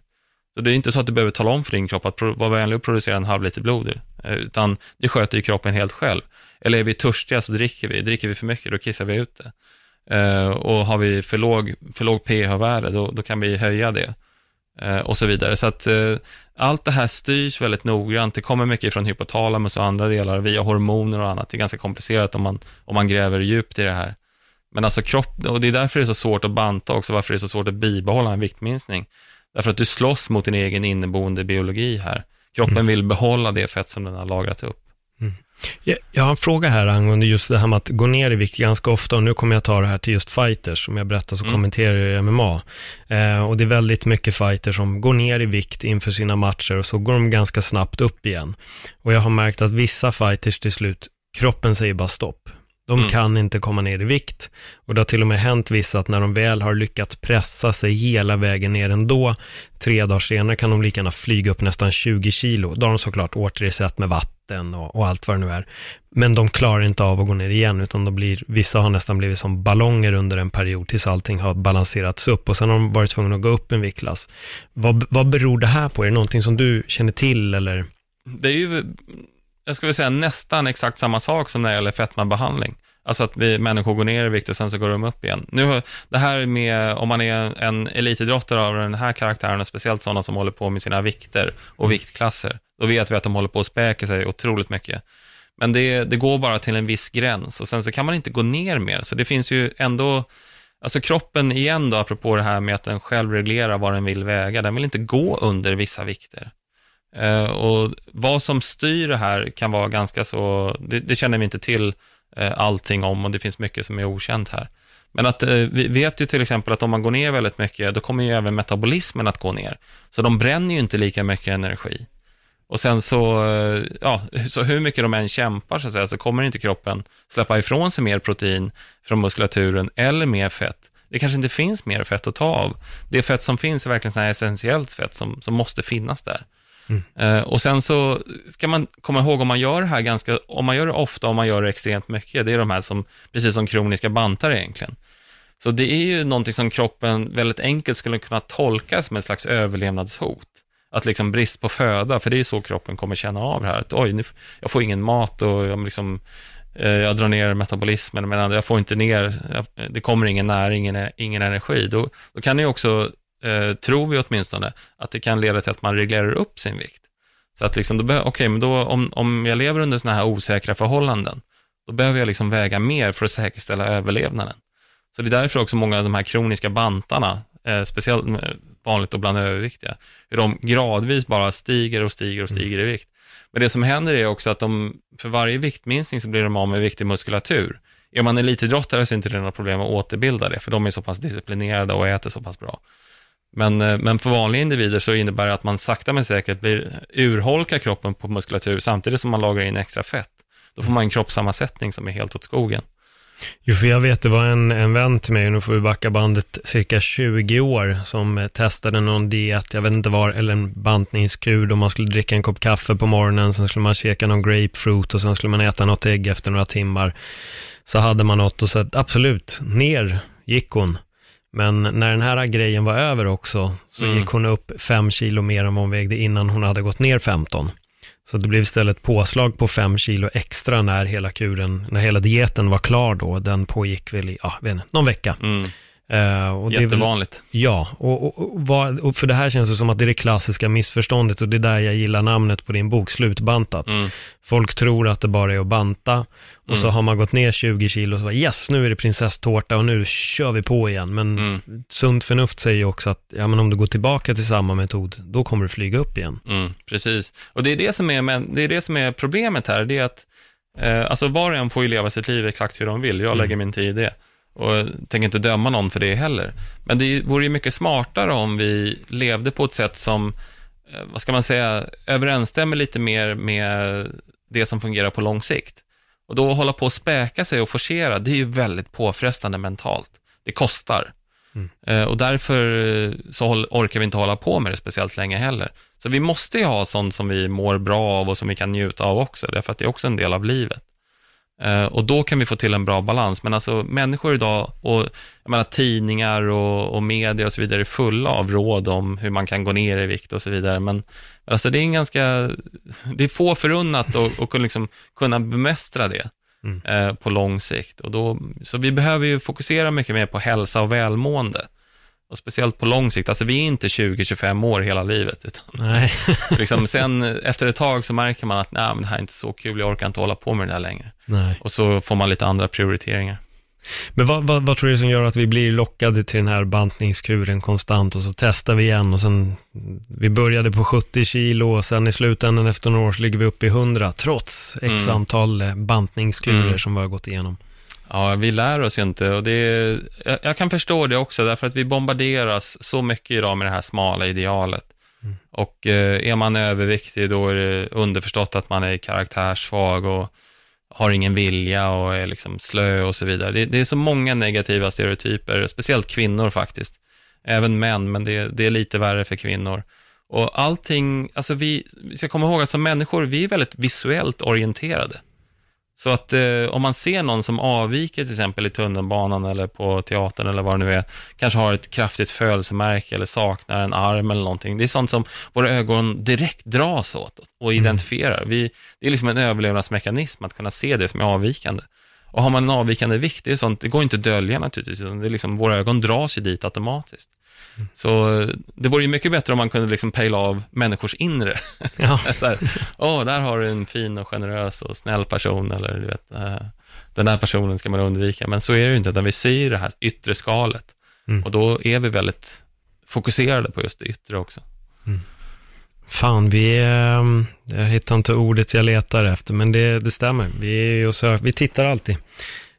så det är inte så att du behöver tala om för din kropp att vara vänlig och producera en halv liter blod, eh, utan det sköter ju kroppen helt själv. Eller är vi törstiga så dricker vi, dricker vi för mycket då kissar vi ut det. Eh, och har vi för låg, för låg pH-värde då, då kan vi höja det. Eh, och så vidare. Så att eh, allt det här styrs väldigt noggrant. Det kommer mycket från hypotalamus och andra delar via hormoner och annat. Det är ganska komplicerat om man, om man gräver djupt i det här. Men alltså kropp, och det är därför det är så svårt att banta också, varför det är så svårt att bibehålla en viktminskning. Därför att du slåss mot din egen inneboende biologi här. Kroppen vill behålla det fett som den har lagrat upp. Jag, jag har en fråga här angående just det här med att gå ner i vikt ganska ofta och nu kommer jag ta det här till just fighters. Som jag berättar så Mm. kommenterar jag MMA. Eh, och det är väldigt mycket fighters som går ner i vikt inför sina matcher och så går de ganska snabbt upp igen. Och jag har märkt att vissa fighters till slut, kroppen säger bara stopp. De Mm. kan inte komma ner i vikt. Och det har till och med hänt vissa att när de väl har lyckats pressa sig hela vägen ner ändå, tre dagar senare kan de lika gärna flyga upp nästan 20 kilo. Då har de såklart återersatt med vatten och, och allt vad det nu är. Men de klarar inte av att gå ner igen, utan de blir, vissa har nästan blivit som ballonger under en period tills allting har balanserats upp och sen har de varit tvungna att gå upp en viktklass. Vad, vad beror det här på? Är det någonting som du känner till eller? Det är ju, jag skulle säga nästan exakt samma sak som när det gäller fetmabehandling. Alltså att vi människor går ner i vikt och sen så går de upp igen. Nu, det här med, om man är en elitidrottare av den här karaktären, och speciellt sådana som håller på med sina vikter och viktklasser, då vet vi att de håller på att späka sig otroligt mycket. Men det, det går bara till en viss gräns och sen så kan man inte gå ner mer. Så det finns ju ändå, alltså kroppen igen då, apropå det här med att den själv reglerar vad den vill väga, den vill inte gå under vissa vikter. Eh, och vad som styr det här kan vara ganska så, det, det känner vi inte till eh, allting om och det finns mycket som är okänt här. Men att eh, vi vet ju till exempel att om man går ner väldigt mycket, då kommer ju även metabolismen att gå ner. Så de bränner ju inte lika mycket energi. Och sen så, eh, ja, så hur mycket de än kämpar så att säga, så kommer inte kroppen släppa ifrån sig mer protein från muskulaturen eller mer fett. Det kanske inte finns mer fett att ta av. Det fett som finns är verkligen sådana här essentiellt fett som, som måste finnas där. Mm. Eh, och sen så ska man komma ihåg om man gör det här ganska, om man gör det ofta, om man gör det extremt mycket, det är de här som, precis som kroniska bantar egentligen. Så det är ju någonting som kroppen väldigt enkelt skulle kunna tolka som en slags överlevnadshot. Att liksom brist på föda, för det är ju så kroppen kommer känna av det här. Att oj, nu, jag får ingen mat och jag, liksom, eh, jag drar ner metabolismen, men jag får inte ner, det kommer ingen näring, ingen, ingen energi. Då, då kan det ju också, eh, tror vi åtminstone, att det kan leda till att man reglerar upp sin vikt. Så att liksom, okej, men då om, om jag lever under sådana här osäkra förhållanden, då behöver jag liksom väga mer för att säkerställa överlevnaden. Så det är därför också många av de här kroniska bantarna, eh, speciellt eh, vanligt och bland överviktiga, hur de gradvis bara stiger och stiger och stiger i vikt. Men det som händer är också att de, för varje viktminskning så blir de av med viktig muskulatur. Är man elitidrottare så är inte det något problem att återbilda det, för de är så pass disciplinerade och äter så pass bra. Men, eh, men för vanliga individer så innebär det att man sakta men säkert blir, urholkar kroppen på muskulatur samtidigt som man lagrar in extra fett. Då får man en kroppssammansättning som är helt åt skogen. Jo, för jag vet, det var en, en vän till mig, nu får vi backa bandet cirka 20 år, som eh, testade någon diet, jag vet inte var, eller en bantningskur, då man skulle dricka en kopp kaffe på morgonen, sen skulle man käka någon grapefruit och sen skulle man äta något ägg efter några timmar. Så hade man något och så absolut, ner gick hon. Men när den här grejen var över också, så Mm. gick hon upp fem kilo mer än vad hon vägde innan hon hade gått ner 15. Så det blev istället påslag på fem kilo extra när hela kuren, när hela dieten var klar då. Den pågick väl i, ja, vet inte, någon vecka. Mm. Eh, och är väl- Jättevanligt. Ja, och, och, och, vad, och för det här känns det som att det är det klassiska missförståndet och det är där jag gillar namnet på din bok, Slutbantat. Mm. Folk tror att det bara är att banta och så Mm. har man gått ner 20 kilo och så bara yes, nu är det prinsesstårta och nu kör vi på igen. Men Mm. sunt förnuft säger ju också att ja, men om du går tillbaka till samma metod, då kommer du flyga upp igen. Mm, precis. Och det är det som är, men det är det som är problemet här, det är att eh, alltså var och en får ju leva sitt liv exakt hur de vill. Jag Mm. lägger min tid i det. Och jag tänker inte döma någon för det heller. Men det vore ju mycket smartare om vi levde på ett sätt som, eh, vad ska man säga, överensstämmer lite mer med det som fungerar på lång sikt. Och då hålla på och späka sig och forcera, det är ju väldigt påfrestande mentalt. Det kostar. Mm. Eh, och därför eh, så orkar vi inte hålla på med det speciellt länge heller. Så vi måste ju ha sånt som vi mår bra av och som vi kan njuta av också, därför att det är också en del av livet. Eh, och då kan vi få till en bra balans. Men alltså människor idag, och jag menar tidningar och, och media och så vidare, är fulla av råd om hur man kan gå ner i vikt och så vidare. Men alltså det är en ganska, det är få förunnat att och, liksom kunna bemästra det Mm. eh, på lång sikt. Och då, så vi behöver ju fokusera mycket mer på hälsa och välmående. Och speciellt på lång sikt, alltså vi är inte 20-25 år hela livet, utan Nej, liksom, sen efter ett tag så märker man att Nej, men det här är inte så kul, jag orkar inte hålla på med det där längre. nej. Och så får man lite andra prioriteringar. Men vad, vad, vad tror du som gör att vi blir lockade till den här bantningskuren konstant och så testar vi igen och sen, vi började på 70 kilo och sen i slutändan efter några år så ligger vi uppe i 100 trots x Mm. antal eh, bantningskurer Mm. som vi har gått igenom. Ja, vi lär oss ju inte och det är, jag, jag kan förstå det också, därför att vi bombarderas så mycket idag med det här smala idealet. Och eh, är man överviktig, då är det underförstått att man är karaktärssvag och har ingen vilja och är liksom slö och så vidare. Det, det är så många negativa stereotyper, speciellt kvinnor faktiskt. Även män, men det, det är lite värre för kvinnor. Och allting, alltså vi, vi ska komma ihåg att som människor, vi är väldigt visuellt orienterade. Så att eh, om man ser någon som avviker till exempel i tunnelbanan eller på teatern eller vad det nu är, kanske har ett kraftigt födelsemärke eller saknar en arm eller någonting. Det är sånt som våra ögon direkt dras åt och identifierar. Vi, det är liksom en överlevnadsmekanism att kunna se det som är avvikande. Och har man en avvikande vikt, det är sånt, det går inte att dölja naturligtvis, det är liksom, våra ögon dras ju dit automatiskt. Så eh, det vore ju mycket bättre om man kunde liksom pejla av människors inre. Ja, Så här, åh, där har du en fin och generös och snäll person, eller du vet, eh, den här personen ska man undvika. Men så är det ju inte, utan vi ser det här yttre skalet. Mm. Och då är vi väldigt fokuserade på just det yttre också. Fan vi, eh, jag hittar inte ordet jag letar efter, men det, det stämmer. Vi, är vi tittar alltid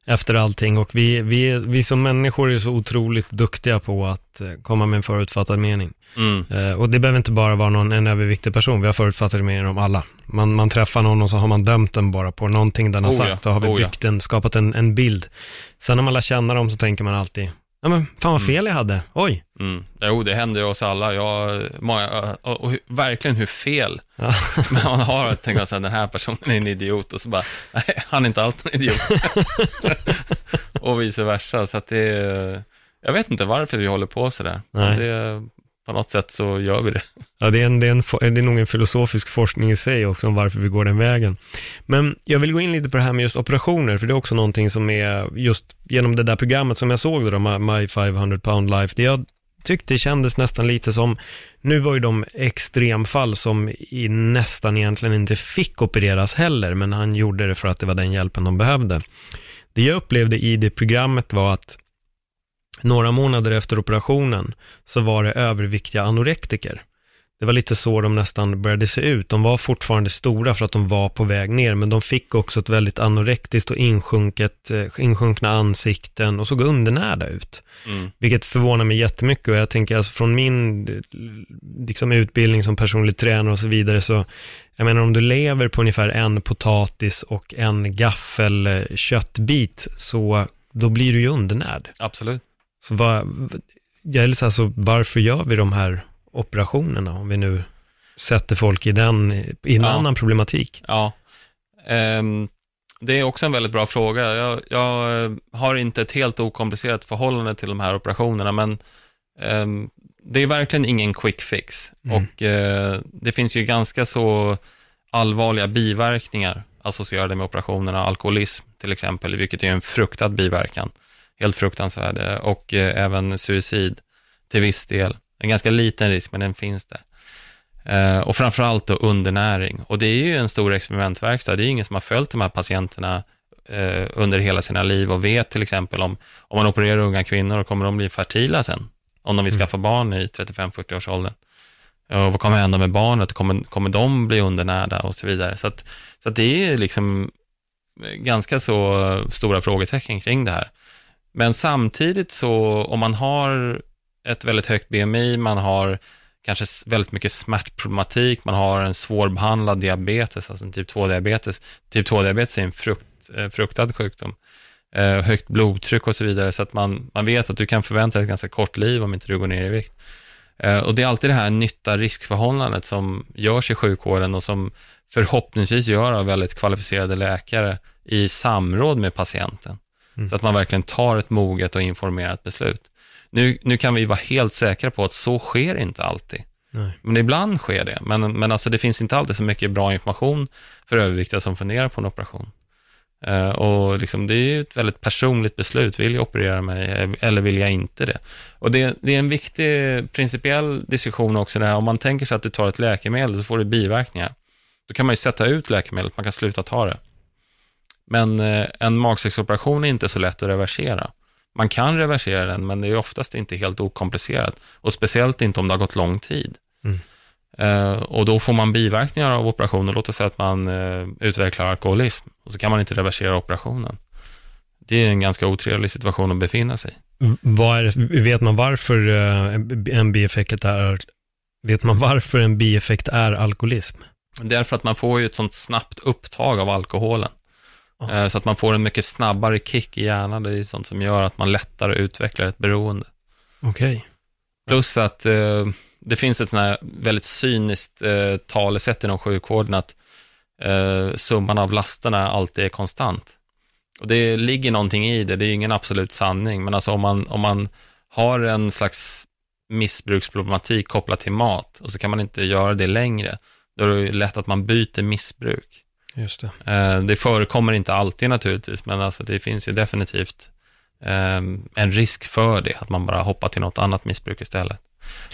efter allting och vi, vi, vi som människor är så otroligt duktiga på att eh, komma med en förutfattad mening. Mm. Eh, och det behöver inte bara vara någon, en överviktig person, vi har förutfattade meningar om alla. Man, man träffar någon och så har man dömt den bara på någonting den har Oh ja, sagt, och har vi oh ja. byggt en, skapat en, en bild. Sen när man lär känna dem så tänker man alltid, ja men fan vad fel jag hade, oj. Mm. Jo, det händer oss alla. Jag, många, och, och verkligen hur fel Ja. man har att tänka att den här personen är en idiot och så bara, nej, han är inte alls en idiot. och vice versa. Så att det är, jag vet inte varför vi håller på sådär. Nej. Det, på något sätt så gör vi det. Ja, det är, en, det, är en, det är nog en filosofisk forskning i sig också om varför vi går den vägen. Men jag vill gå in lite på det här med just operationer, för det är också någonting som är just genom det där programmet som jag såg då, My- My 500 pound life, det jag tyckte kändes nästan lite som, nu var ju de extremfall som i nästan egentligen inte fick opereras heller, men han gjorde det för att det var den hjälpen de behövde. Det jag upplevde i det programmet var att några månader efter operationen så var det överviktiga anorektiker. det var lite så de nästan började se ut. De var fortfarande stora för att de var på väg ner, men de fick också ett väldigt anorektiskt och insjunket, eh, insjunkna ansikten och såg undernärda ut. Mm. Vilket förvånar mig jättemycket och jag tänker alltså från min eh, liksom, utbildning som personlig tränare och så vidare så, jag menar om du lever på ungefär en potatis och en gaffel eh, köttbit så då blir du ju undernärd. Absolut. Så vad, jag är lite så här, så varför gör vi de här operationerna om vi nu sätter folk i den, i en Ja. annan problematik? Ja. Ehm, det är också en väldigt bra fråga. Jag, jag eh, har inte ett helt okomplicerat förhållande till de här operationerna, men ehm, det är verkligen ingen quick fix. Mm. Och eh, det finns ju ganska så allvarliga biverkningar associerade med operationerna. Alkoholism till exempel, vilket är en fruktad biverkan. Helt fruktansvärd. eh, Och eh, även suicid till viss del. En ganska liten risk, men den finns där. Eh, och framförallt då undernäring. Och det är ju en stor experimentverkstad. Det är ju ingen som har följt de här patienterna eh, under hela sina liv och vet till exempel om, om man opererar unga kvinnor, kommer de bli fertila sen? Om de vill Mm. skaffa barn i 35-40 års åldern. Och vad kommer hända med barnet? Kommer, kommer de bli undernärda och så vidare? Så, att, så att det är liksom ganska så stora frågetecken kring det här. Men samtidigt så, om man har ett väldigt högt BMI, man har kanske väldigt mycket smärtproblematik, man har en svårbehandlad diabetes, alltså en typ 2-diabetes. Typ 2-diabetes är en frukt, eh, fruktad sjukdom. Eh, högt blodtryck och så vidare, så att man, man vet att du kan förvänta dig ett ganska kort liv om inte du går ner i vikt. Eh, och det är alltid det här nytta-riskförhållandet som görs i sjukvården och som förhoppningsvis gör av väldigt kvalificerade läkare i samråd med patienten. Mm. Så att man verkligen tar ett moget och informerat beslut. Nu, nu kan vi vara helt säkra på att så sker inte alltid. Nej. Men ibland sker det. Men, men alltså det finns inte alltid så mycket bra information för överviktiga som funderar på en operation. Eh, och liksom, det är ju ett väldigt personligt beslut. Vill jag operera mig eller vill jag inte det? Och det, det är en viktig principiell diskussion också. Där. Om man tänker sig att du tar ett läkemedel så får du biverkningar. Då kan man ju sätta ut läkemedlet, man kan sluta ta det. Men eh, en magsäcksoperation är inte så lätt att reversera. Man kan reversera den, men det är oftast inte helt okomplicerat. Och speciellt inte om det har gått lång tid. Mm. Eh, och då får man biverkningar av operationen. Låt oss säga att man eh, utvecklar alkoholism. Och så kan man inte reversera operationen. Det är en ganska otrevlig situation att befinna sig i. Vet man varför en- en bieffekt är, vet man varför en bieffekt är alkoholism? Därför att man får ju ett sånt snabbt upptag av alkoholen. Eh, Så att man får en mycket snabbare kick i hjärnan. Det är sånt som gör att man lättare utvecklar ett beroende. Okej. Plus att eh, det finns ett sånt här väldigt cyniskt eh, talesätt inom sjukvården att eh, summan av lasterna alltid är konstant. Och det ligger någonting i det, det är ingen absolut sanning, men alltså om man, om man har en slags missbruksproblematik kopplat till mat och så kan man inte göra det längre, då är det lätt att man byter missbruk. Just det. Eh, det förekommer inte alltid naturligtvis, men alltså det finns ju definitivt ehm, en risk för det, att man bara hoppar till något annat missbruk istället.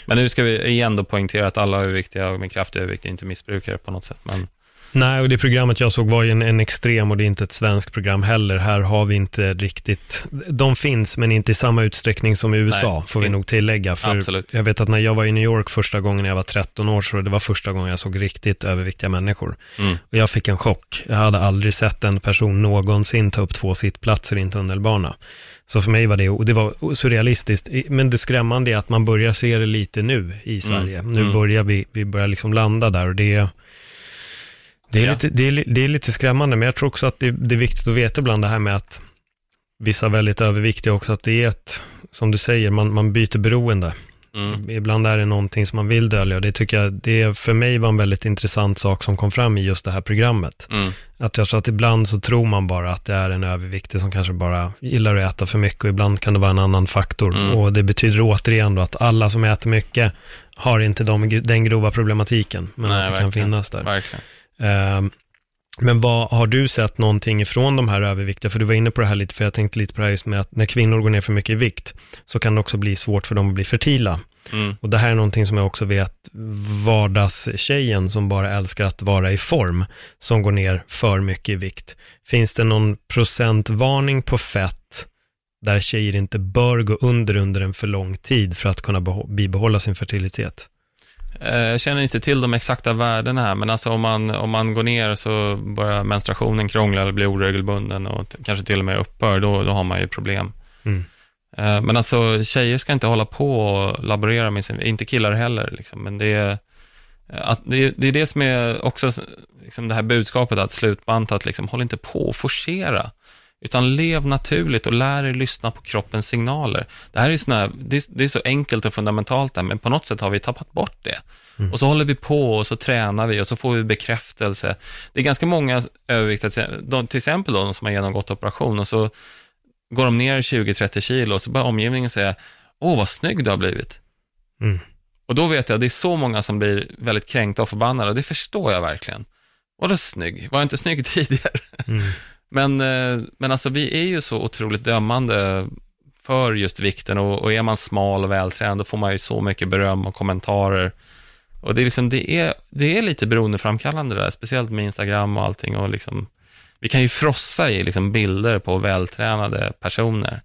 Men nu ska vi igen då poängtera att alla överviktiga med kraftig övervikt är inte missbrukare på något sätt. Men Nej, och det programmet jag såg var ju en, en extrem och det är inte ett svenskt program heller. Här har vi inte riktigt, de finns men inte i samma utsträckning som i USA, Nej, får vi in- nog tillägga. För Absolut. Jag vet att när jag var i New York första gången när jag var 13 år, så det var första gången jag såg riktigt överviktiga människor. mm, Och jag fick en chock. Jag hade aldrig sett en person någonsin ta upp två sittplatser i en tunnelbana. Så för mig var det, och det var surrealistiskt. Men det skrämmande är att man börjar se det lite nu i Sverige. Nu mm. börjar vi, vi börjar liksom landa där och det är, det är, Ja. lite, det, är, det är lite skrämmande, men jag tror också att det, det är viktigt att veta ibland det här med att vissa väldigt överviktiga också, att det är ett, som du säger, man, man byter beroende. mm, Ibland är det någonting som man vill dölja och det tycker jag, det för mig var en väldigt intressant sak som kom fram i just det här programmet. mm, Att jag tror att ibland så tror man bara att det är en överviktig som kanske bara gillar att äta för mycket och ibland kan det vara en annan faktor. Mm. Och det betyder återigen då att alla som äter mycket har inte de, den grova problematiken, men Nej, att det kan verkligen. finnas där. verkligen. Ehm, men vad, har du sett någonting ifrån de här överviktiga? För du var inne på det här lite, för jag tänkte lite på det här just med att när kvinnor går ner för mycket i vikt, så kan det också bli svårt för dem att bli fertila. Mm, Och det här är någonting som jag också vet vardagstjejen som bara älskar att vara i form, som går ner för mycket i vikt. Finns det någon procentvarning på fett där tjejer inte bör gå under under en för lång tid för att kunna bibehålla sin fertilitet? Eh, Jag känner inte till de exakta värdena här, men alltså om man, om man går ner så börjar menstruationen krångla eller blir oregelbunden och kanske till och med upphör, då, då har man ju problem. Mm. Eh, Men alltså tjejer ska inte hålla på och laborera med sin, inte killar heller, liksom. men det är, att det, är- det är det som är också liksom det här budskapet att slutbantat, liksom, håll inte på och forcera, utan lev naturligt och lär dig lyssna på kroppens signaler. Det här är, såna, det är, det är så enkelt och fundamentalt där, men på något sätt har vi tappat bort det. Och så håller vi på och så tränar vi och så får vi bekräftelse. Det är ganska många överviktiga, de- till exempel de som har genomgått operation och så går de ner 20-30 kilo och så börjar omgivningen säga, åh vad snygg du har blivit. Mm. Och då vet jag, det är så många som blir väldigt kränkta och förbannade och det förstår jag verkligen. Vadå snygg? Var jag inte snygg tidigare? Mm. Men, eh, men alltså vi är ju så otroligt dömande för just vikten och, och är man smal och vältränad då får man ju så mycket beröm och kommentarer. Och det är, liksom, det är, det är lite beroendeframkallande det där, speciellt med Instagram och allting. Och liksom, vi kan ju frossa i liksom bilder på vältränade personer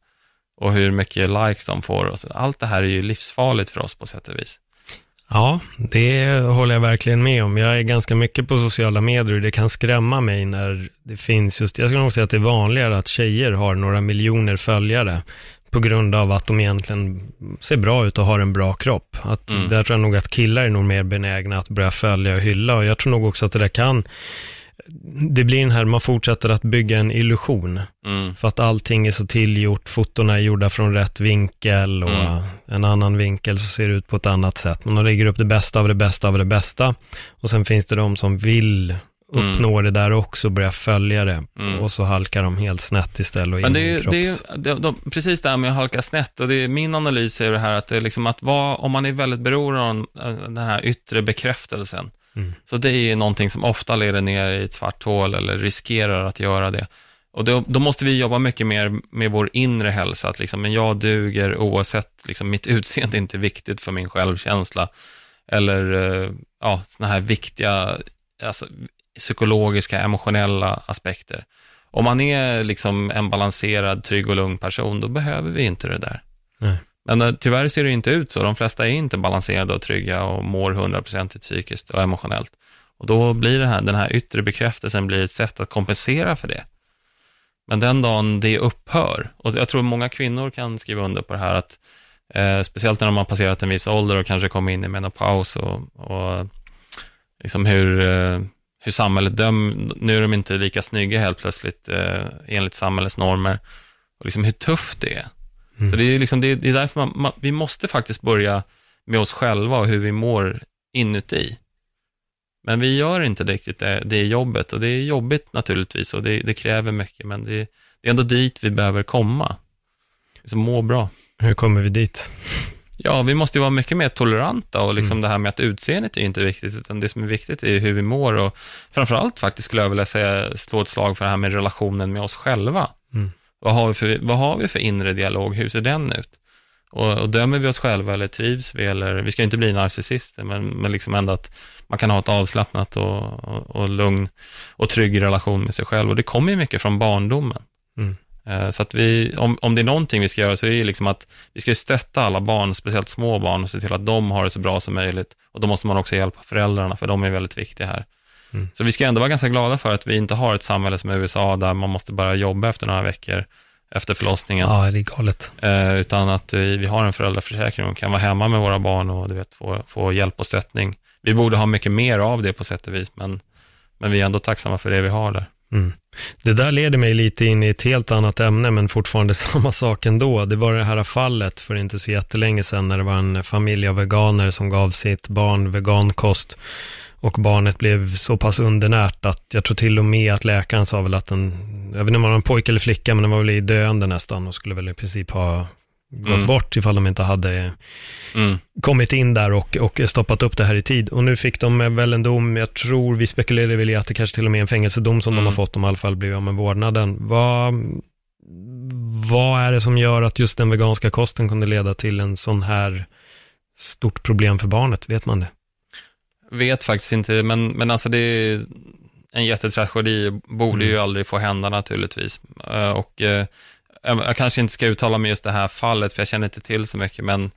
och hur mycket likes de får. Och så. Allt det här är ju livsfarligt för oss på sätt och vis. Ja, det håller jag verkligen med om. Jag är ganska mycket på sociala medier och det kan skrämma mig när det finns just, jag skulle nog säga att det är vanligare att tjejer har några miljoner följare på grund av att de egentligen ser bra ut och har en bra kropp. Att, Mm. Där tror jag nog att killar är nog mer benägna att börja följa och hylla och jag tror nog också att det där kan, det blir den här, man fortsätter att bygga en illusion. Mm. För att allting är så tillgjort, fotona är gjorda från rätt vinkel och Mm. en annan vinkel så ser det ut på ett annat sätt. Men de lägger upp det bästa av det bästa av det bästa. Och sen finns det de som vill uppnå det där också, börja följa det. Mm. Och så halkar de helt snett istället och Men in det är, det är, ju- de, precis det här med att halka snett och det är, min analys är det här att det är liksom att vara, om man är väldigt beroende av den här yttre bekräftelsen, Mm. så det är någonting som ofta leder ner i ett svart hål eller riskerar att göra det. Och då, då måste vi jobba mycket mer med vår inre hälsa, att liksom, men jag duger oavsett, liksom, mitt utseende är inte viktigt för min självkänsla. Eller eh, ja, sådana här viktiga alltså, psykologiska, emotionella aspekter. Om man är liksom en balanserad, trygg och lugn person, då behöver vi inte det där. Nej. Men tyvärr ser det inte ut så. De flesta är inte balanserade och trygga och mår hundraprocentigt psykiskt och emotionellt. Och då blir det här, den här yttre bekräftelsen blir ett sätt att kompensera för det. Men den dagen det upphör, och jag tror många kvinnor kan skriva under på det här, att eh, speciellt när de har passerat en viss ålder och kanske kommer in i menopaus och, och liksom hur, eh, hur samhället dömer, nu är de inte lika snygga helt plötsligt eh, enligt samhällets normer, och liksom hur tufft det är. Så det är, liksom, det är, det är därför man, man, vi måste faktiskt börja med oss själva och hur vi mår inuti. Men vi gör inte riktigt det, det jobbet och det är jobbigt naturligtvis och det, det kräver mycket, men det, det är ändå dit vi behöver komma. Så må bra. Hur kommer vi dit? Ja, vi måste ju vara mycket mer toleranta och liksom Mm. det här med att utseendet är ju inte viktigt, utan det som är viktigt är hur vi mår och framförallt faktiskt skulle jag vilja säga, slå ett slag för det här med relationen med oss själva. Mm. Vad, har vi för, vad har vi för inre dialog? Hur ser den ut? Och, och dömer vi oss själva eller trivs vi eller, vi ska inte bli narcissister, men, men liksom ändå att man kan ha ett avslappnat och, och, och lugn och trygg relation med sig själv. Och det kommer ju mycket från barndomen. Mm. Eh, Så att vi, om, om det är någonting vi ska göra så är det liksom att vi ska stötta alla barn, speciellt små barn, och se till att de har det så bra som möjligt. Och då måste man också hjälpa föräldrarna, för de är väldigt viktiga här. Mm. Så vi ska ändå vara ganska glada för att vi inte har ett samhälle som USA, där man måste börja jobba efter några veckor efter förlossningen. Ja, det är galet. Eh, utan att vi, vi har en föräldraförsäkring och kan vara hemma med våra barn och du vet, få, få hjälp och stöttning. Vi borde ha mycket mer av det på sätt och vis, men, men vi är ändå tacksamma för det vi har där. Mm. Det där leder mig lite in i ett helt annat ämne, men fortfarande samma sak ändå. Det var det här fallet för inte så jättelänge sedan, när det var en familj av veganer som gav sitt barn vegankost. Och barnet blev så pass undernärt att jag tror till och med att läkaren sa väl att den, jag vet inte om det var en pojke eller flicka, men den var väl i döende nästan och skulle väl i princip ha gått Mm. bort ifall de inte hade Mm. kommit in där och, och stoppat upp det här i tid. Och nu fick de väl en dom, jag tror vi spekulerar väl i att det kanske till och med är en fängelsedom som de Mm. har fått, om i alla fall blir av med vårdnaden. Vad, vad är det som gör att just den veganska kosten kunde leda till en sån här stort problem för barnet? Vet man det? Vet faktiskt inte, men, men alltså det är en jättetragedi, borde ju Mm. aldrig få hända naturligtvis. Eh, Och eh, jag kanske inte ska uttala mig just det här fallet, för jag känner inte till så mycket, men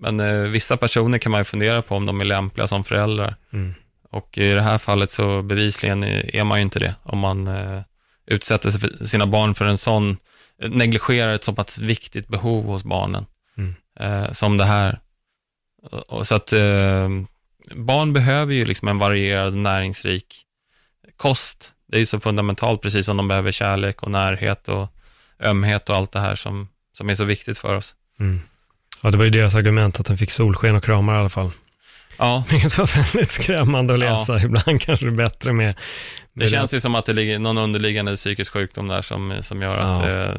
Men eh, vissa personer kan man ju fundera på om de är lämpliga som föräldrar. Mm. Och i det här fallet så bevisligen är man ju inte det. Om man utsätter sina barn för en sån, negligerar ett så pass viktigt behov hos barnen. Mm. Som det här. Och, så att barn behöver ju liksom en varierad näringsrik kost. Det är ju så fundamentalt, precis som de behöver kärlek och närhet och ömhet och allt det här som, som är så viktigt för oss. Mm. Ja, det var ju deras argument att den fick solsken och kramar i alla fall. Ja, Vilket var väldigt skrämmande att läsa. Ibland kanske det är bättre med... med det känns ju som att det ligger någon underliggande psykisk sjukdom där som, som gör att Ja. det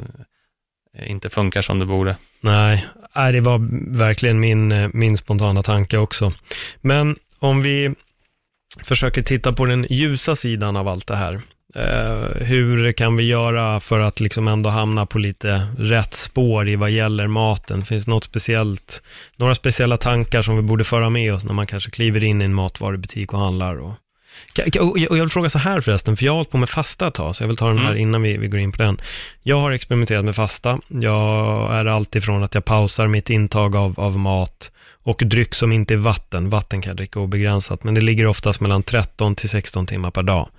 inte funkar som det borde. Nej, nej, det var verkligen min, eh, min spontana tanke också. Men om vi försöker titta på den ljusa sidan av allt det här. Eh, hur kan vi göra för att liksom ändå hamna på lite rätt spår i vad gäller maten? Finns det något speciellt, några speciella tankar som vi borde föra med oss när man kanske kliver in i en matvarubutik och handlar? Och, och jag vill fråga så här förresten, för jag har hållit på med fasta ett tag, så jag vill ta den här Mm. innan vi, vi går in på den. Jag har experimenterat med fasta. Jag är alltifrån att jag pausar mitt intag av, av mat och dryck som inte är vatten. Vatten kan jag dricka obegränsat, men det ligger oftast mellan 13 till 16 timmar per dag.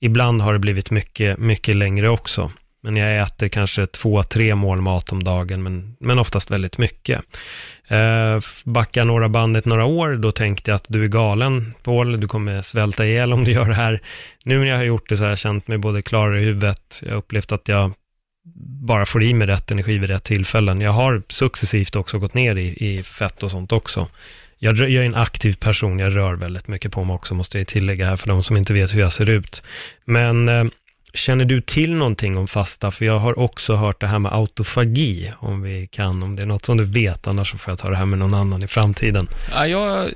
Ibland har det blivit mycket, mycket längre också. Men jag äter kanske två, tre mål mat om dagen, men, men oftast väldigt mycket. Eh, backa några bandet några år, då tänkte jag att du är galen, Paul, du kommer svälta ihjäl om du gör det här. Nu när jag har gjort det så har jag känt mig både klarare i huvudet, jag har upplevt att jag bara får i mig rätt energi vid rätt tillfällen. Jag har successivt också gått ner i, i fett och sånt också. Jag, jag är en aktiv person, jag rör väldigt mycket på mig också, måste jag tillägga här för de som inte vet hur jag ser ut. Men eh, känner du till någonting om fasta? För jag har också hört det här med autofagi, om vi kan, om det är något som du vet, annars så får jag ta det här med någon annan i framtiden. Ja, jag,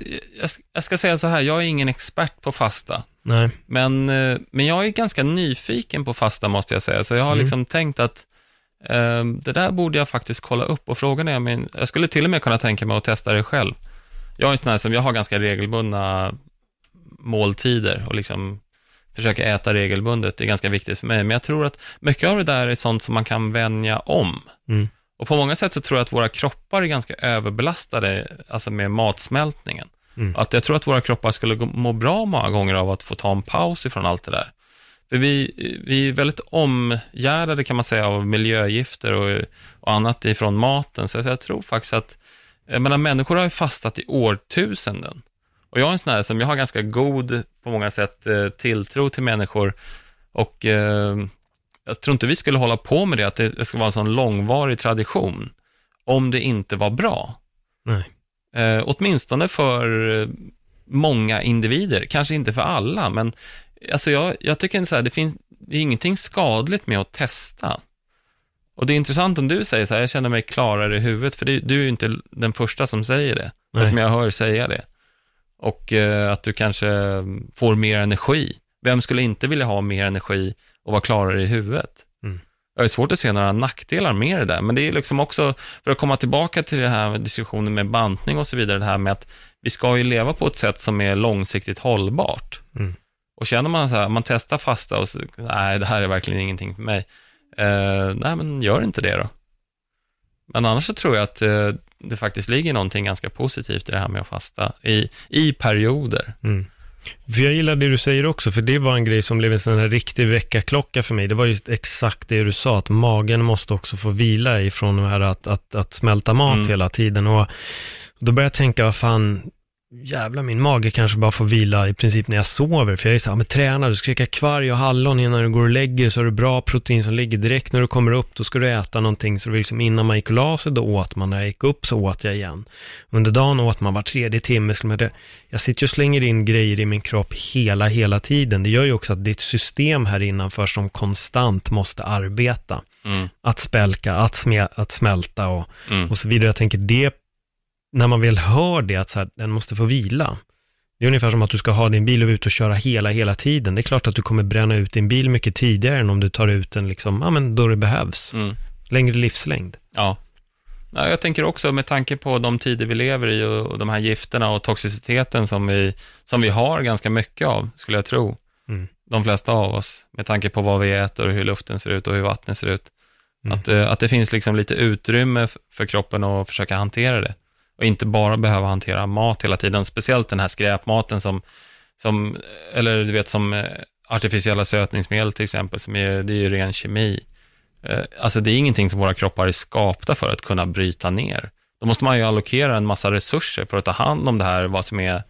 jag, ska- säga så här, jag är ingen expert på fasta. Nej, Men, eh, men jag är ganska nyfiken på fasta måste jag säga, så jag har Mm. liksom tänkt att eh, det där borde jag faktiskt kolla upp och frågan är, men jag skulle till och med kunna tänka mig att testa det själv. Jag är en sån här som, jag har ganska regelbundna måltider och liksom försöker äta regelbundet, det är ganska viktigt för mig, men jag tror att mycket av det där är sånt som man kan vänja om. Mm. Och på många sätt så tror jag att våra kroppar är ganska överbelastade, alltså med matsmältningen. Mm. Att jag tror att våra kroppar skulle må bra många gånger av att få ta en paus ifrån allt det där. För vi, vi är väldigt omgärdade kan man säga av miljögifter och, och annat ifrån maten. Så jag tror faktiskt att, jag menar människor har ju fastat i årtusenden. Och jag är en sån här som, jag har ganska god, på många sätt, eh, tilltro till människor. Och eh, jag tror inte vi skulle hålla på med det, att det, ska vara en sån långvarig tradition, om det inte var bra. nej. Eh, åtminstone för eh, många individer, kanske inte för alla, men alltså jag, jag tycker så här, det, finns, det är ingenting skadligt med att testa. Och det är intressant om du säger så här, jag känner mig klarare i huvudet, för det, du är ju inte den första som säger det, Nej. som jag hör säga det. Och eh, att du kanske får mer energi. Vem skulle inte vilja ha mer energi och vara klarare i huvudet? Mm. Jag har svårt att se några nackdelar med det där, men det är liksom också, för att komma tillbaka till det här diskussionen med bantning och så vidare, det här med att vi ska ju leva på ett sätt som är långsiktigt hållbart. Mm. Och känner man så här, man testar fasta och så, nej, det här är verkligen ingenting för mig. Eh, nej, men gör inte det då. Men annars så tror jag att eh, det faktiskt ligger någonting ganska positivt i det här med att fasta i, i perioder. Mm. För jag gillar det du säger också, för det var en grej som blev en sån här riktig väckarklocka för mig. Det var just exakt det du sa, att magen måste också få vila ifrån det här att, att, att smälta mat Mm. hela tiden. Och då började jag tänka, vad fan, jävlar min mage kanske bara får vila i princip när jag sover. För jag är så här, men träna, du ska käka kvarg och hallon innan du går och lägger så har du bra protein som ligger direkt när du kommer upp, då ska du äta någonting. Så det liksom innan man gick och la sig, då åt man, när jag gick upp så åt jag igen. Under dagen åt man var tredje timme, det, jag sitter ju och slänger in grejer i min kropp hela, hela tiden. Det gör ju också att det är ett system här innanför som konstant måste arbeta. Mm. Att spälka, att, sme, att smälta och, Mm. och så vidare. Jag tänker det, när man väl hör det, att så här, den måste få vila. Det är ungefär som att du ska ha din bil och ute och köra hela, hela tiden. Det är klart att du kommer bränna ut din bil mycket tidigare än om du tar ut den liksom, ja men då det behövs. Mm. Längre livslängd. Ja. ja. Jag tänker också med tanke på de tider vi lever i och, och de här gifterna och toxiciteten som vi, som vi har ganska mycket av, skulle jag tro. Mm. De flesta av oss, med tanke på vad vi äter och hur luften ser ut och hur vattnet ser ut. Mm. Att, eh, att det finns liksom lite utrymme för kroppen att försöka hantera det. Och inte bara behöva hantera mat hela tiden, speciellt den här skräpmaten som, som eller du vet som eh, artificiella sötningsmedel till exempel, som är, det är ju ren kemi. Eh, alltså det är ingenting som våra kroppar är skapta för att kunna bryta ner. Då måste man ju allokera en massa resurser för att ta hand om det här, vad som är,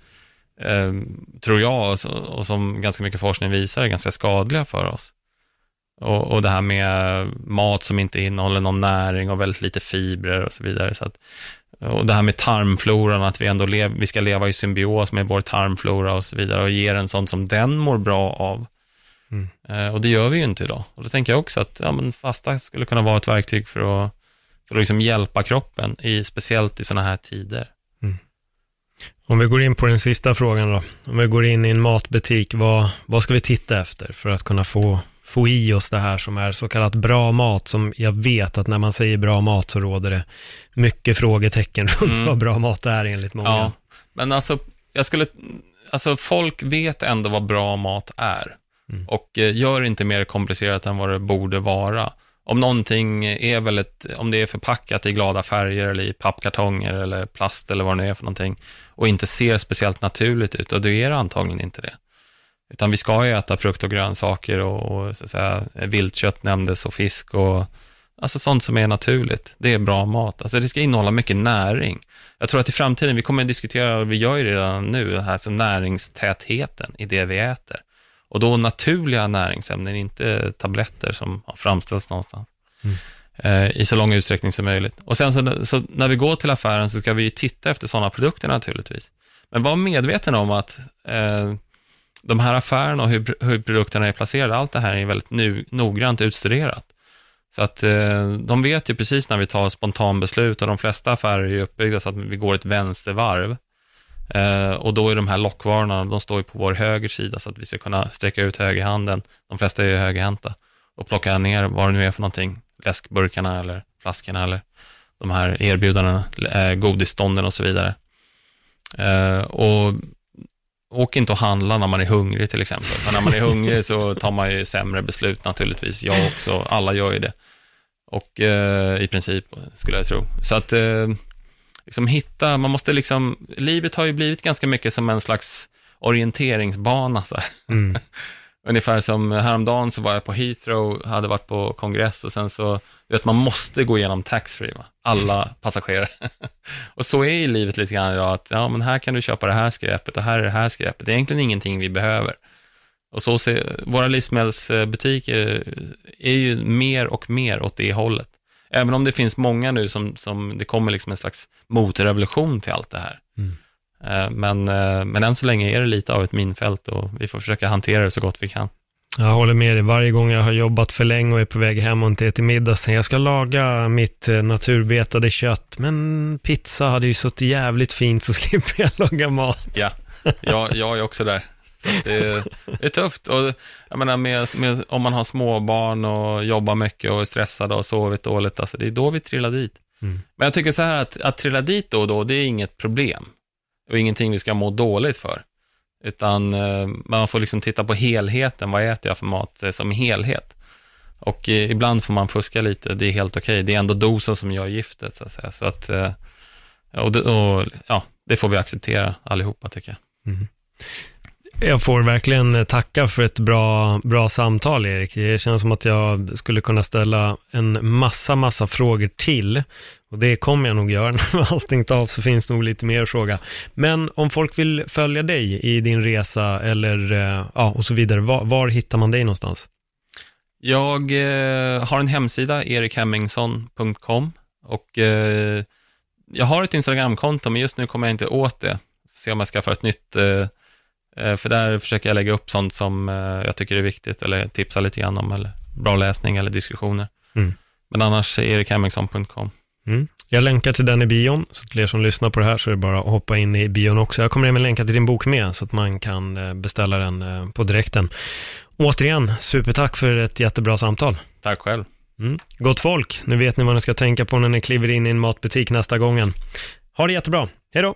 eh, tror jag, och som ganska mycket forskning visar, är ganska skadliga för oss. Och, och det här med mat som inte innehåller någon näring och väldigt lite fibrer och så vidare. Så att, och det här med tarmfloran, att vi ändå lev, vi ska leva i symbios med vår tarmflora och så vidare och ge den sånt som den mår bra av. Mm. Eh, och det gör vi ju inte idag. Och då tänker jag också att ja, men fasta skulle kunna vara ett verktyg för att, för att liksom hjälpa kroppen, i, speciellt i sådana här tider. Mm. Om vi går in på den sista frågan då. Om vi går in i en matbutik, vad, vad ska vi titta efter för att kunna få få i oss det här som är så kallat bra mat, som jag vet att när man säger bra mat så råder det mycket frågetecken runt mm. vad bra mat är enligt många. Ja, men alltså, jag skulle, alltså folk vet ändå vad bra mat är mm. och eh, gör inte mer komplicerat än vad det borde vara. Om någonting är väldigt, om det är förpackat i glada färger eller i pappkartonger eller plast eller vad det är för någonting och inte ser speciellt naturligt ut, och då är det antagligen inte det. Utan vi ska ju äta frukt och grönsaker och, och så att säga, viltkött nämndes och fisk och alltså sånt som är naturligt. Det är bra mat. Alltså det ska innehålla mycket näring. Jag tror att i framtiden, vi kommer att diskutera, och vi gör ju redan nu, det här så näringstätheten i det vi äter. Och då naturliga näringsämnen, inte tabletter som har framställts någonstans. Mm. Eh, I så lång utsträckning som möjligt. Och sen så, så, när vi går till affären så ska vi ju titta efter sådana produkter naturligtvis. Men var medveten om att eh, de här affärerna och hur, hur produkterna är placerade, allt det här är väldigt nu, noggrant utstuderat. Så att eh, de vet ju precis när vi tar spontanbeslut och de flesta affärer är ju uppbyggda så att vi går ett vänstervarv. Eh, och då är de här lockvarorna, de står ju på vår höger sida så att vi ska kunna sträcka ut högerhanden. De flesta är ju högerhänta. Och plocka ner vad det nu är för någonting, läskburkarna eller flaskorna eller de här erbjudandena, eh, godisstånden och så vidare. Eh, och åk inte och handla när man är hungrig till exempel. För när man är hungrig så tar man ju sämre beslut naturligtvis. Jag också, alla gör ju det. Och eh, i princip, skulle jag tro. Så att eh, liksom hitta, man måste liksom, livet har ju blivit ganska mycket som en slags orienteringsbana. Så mm. Ungefär som häromdagen så var jag på Heathrow, hade varit på kongress och sen så, du vet man måste gå igenom taxfree, alla passagerare. och så är ju livet lite grann idag, att ja, men här kan du köpa det här skräpet och här är det här skräpet. Det är egentligen ingenting vi behöver. Och så ser, våra livsmedelsbutiker är ju mer och mer åt det hållet. Även om det finns många nu som, som det kommer liksom en slags motrevolution till allt det här. Mm. Eh, men, eh, men än så länge är det lite av ett minfält och vi får försöka hantera det så gott vi kan. Jag håller med dig. Varje gång jag har jobbat för länge och är på väg hem och inte ätit middag, så jag ska laga mitt eh, naturbetade kött. Men pizza hade ju suttit jävligt fint, så slipper jag laga mat. Ja, jag, jag är också där. Det, är, det är tufft. Och jag menar, med, med, om man har småbarn och jobbar mycket och är stressad och sovit dåligt, alltså det är då vi trillar dit. Mm. Men jag tycker så här att, att trilla dit då och då, det är inget problem och ingenting vi ska må dåligt för. Utan eh, man får liksom titta på helheten, vad äter jag för mat eh, som helhet? Och eh, ibland får man fuska lite, det är helt okej. Okay. Det är ändå dosen som gör giftet, så att säga. Så att, och, det, och, ja, det får vi acceptera allihopa, tycker jag. Mm. Jag får verkligen tacka för ett bra, bra samtal, Erik. Det känns som att jag skulle kunna ställa en massa, massa frågor till. Och det kommer jag nog göra när man har stängt av, så finns nog lite mer att fråga. Men om folk vill följa dig i din resa eller, eh, ja, och så vidare, var, var hittar man dig någonstans? Jag eh, har en hemsida, erikhemmingsson.com och eh, jag har ett Instagramkonto, men just nu kommer jag inte åt det. Se om jag skaffar ett nytt, eh, eh för där försöker jag lägga upp sånt som eh, jag tycker är viktigt, eller tipsa lite grann om, eller bra läsning eller diskussioner. Mm. Men annars erikhemmingsson.com. Mm. Jag länkar till den i bion, så till er som lyssnar på det här så är det bara att hoppa in i bion också. Jag kommer även länka till din bok med, så att man kan eh, beställa den eh, på direkten. Återigen, supertack för ett jättebra samtal. Tack själv. Mm. Gott folk, nu vet ni vad ni ska tänka på när ni kliver in i en matbutik nästa gången. Ha det jättebra, hej då!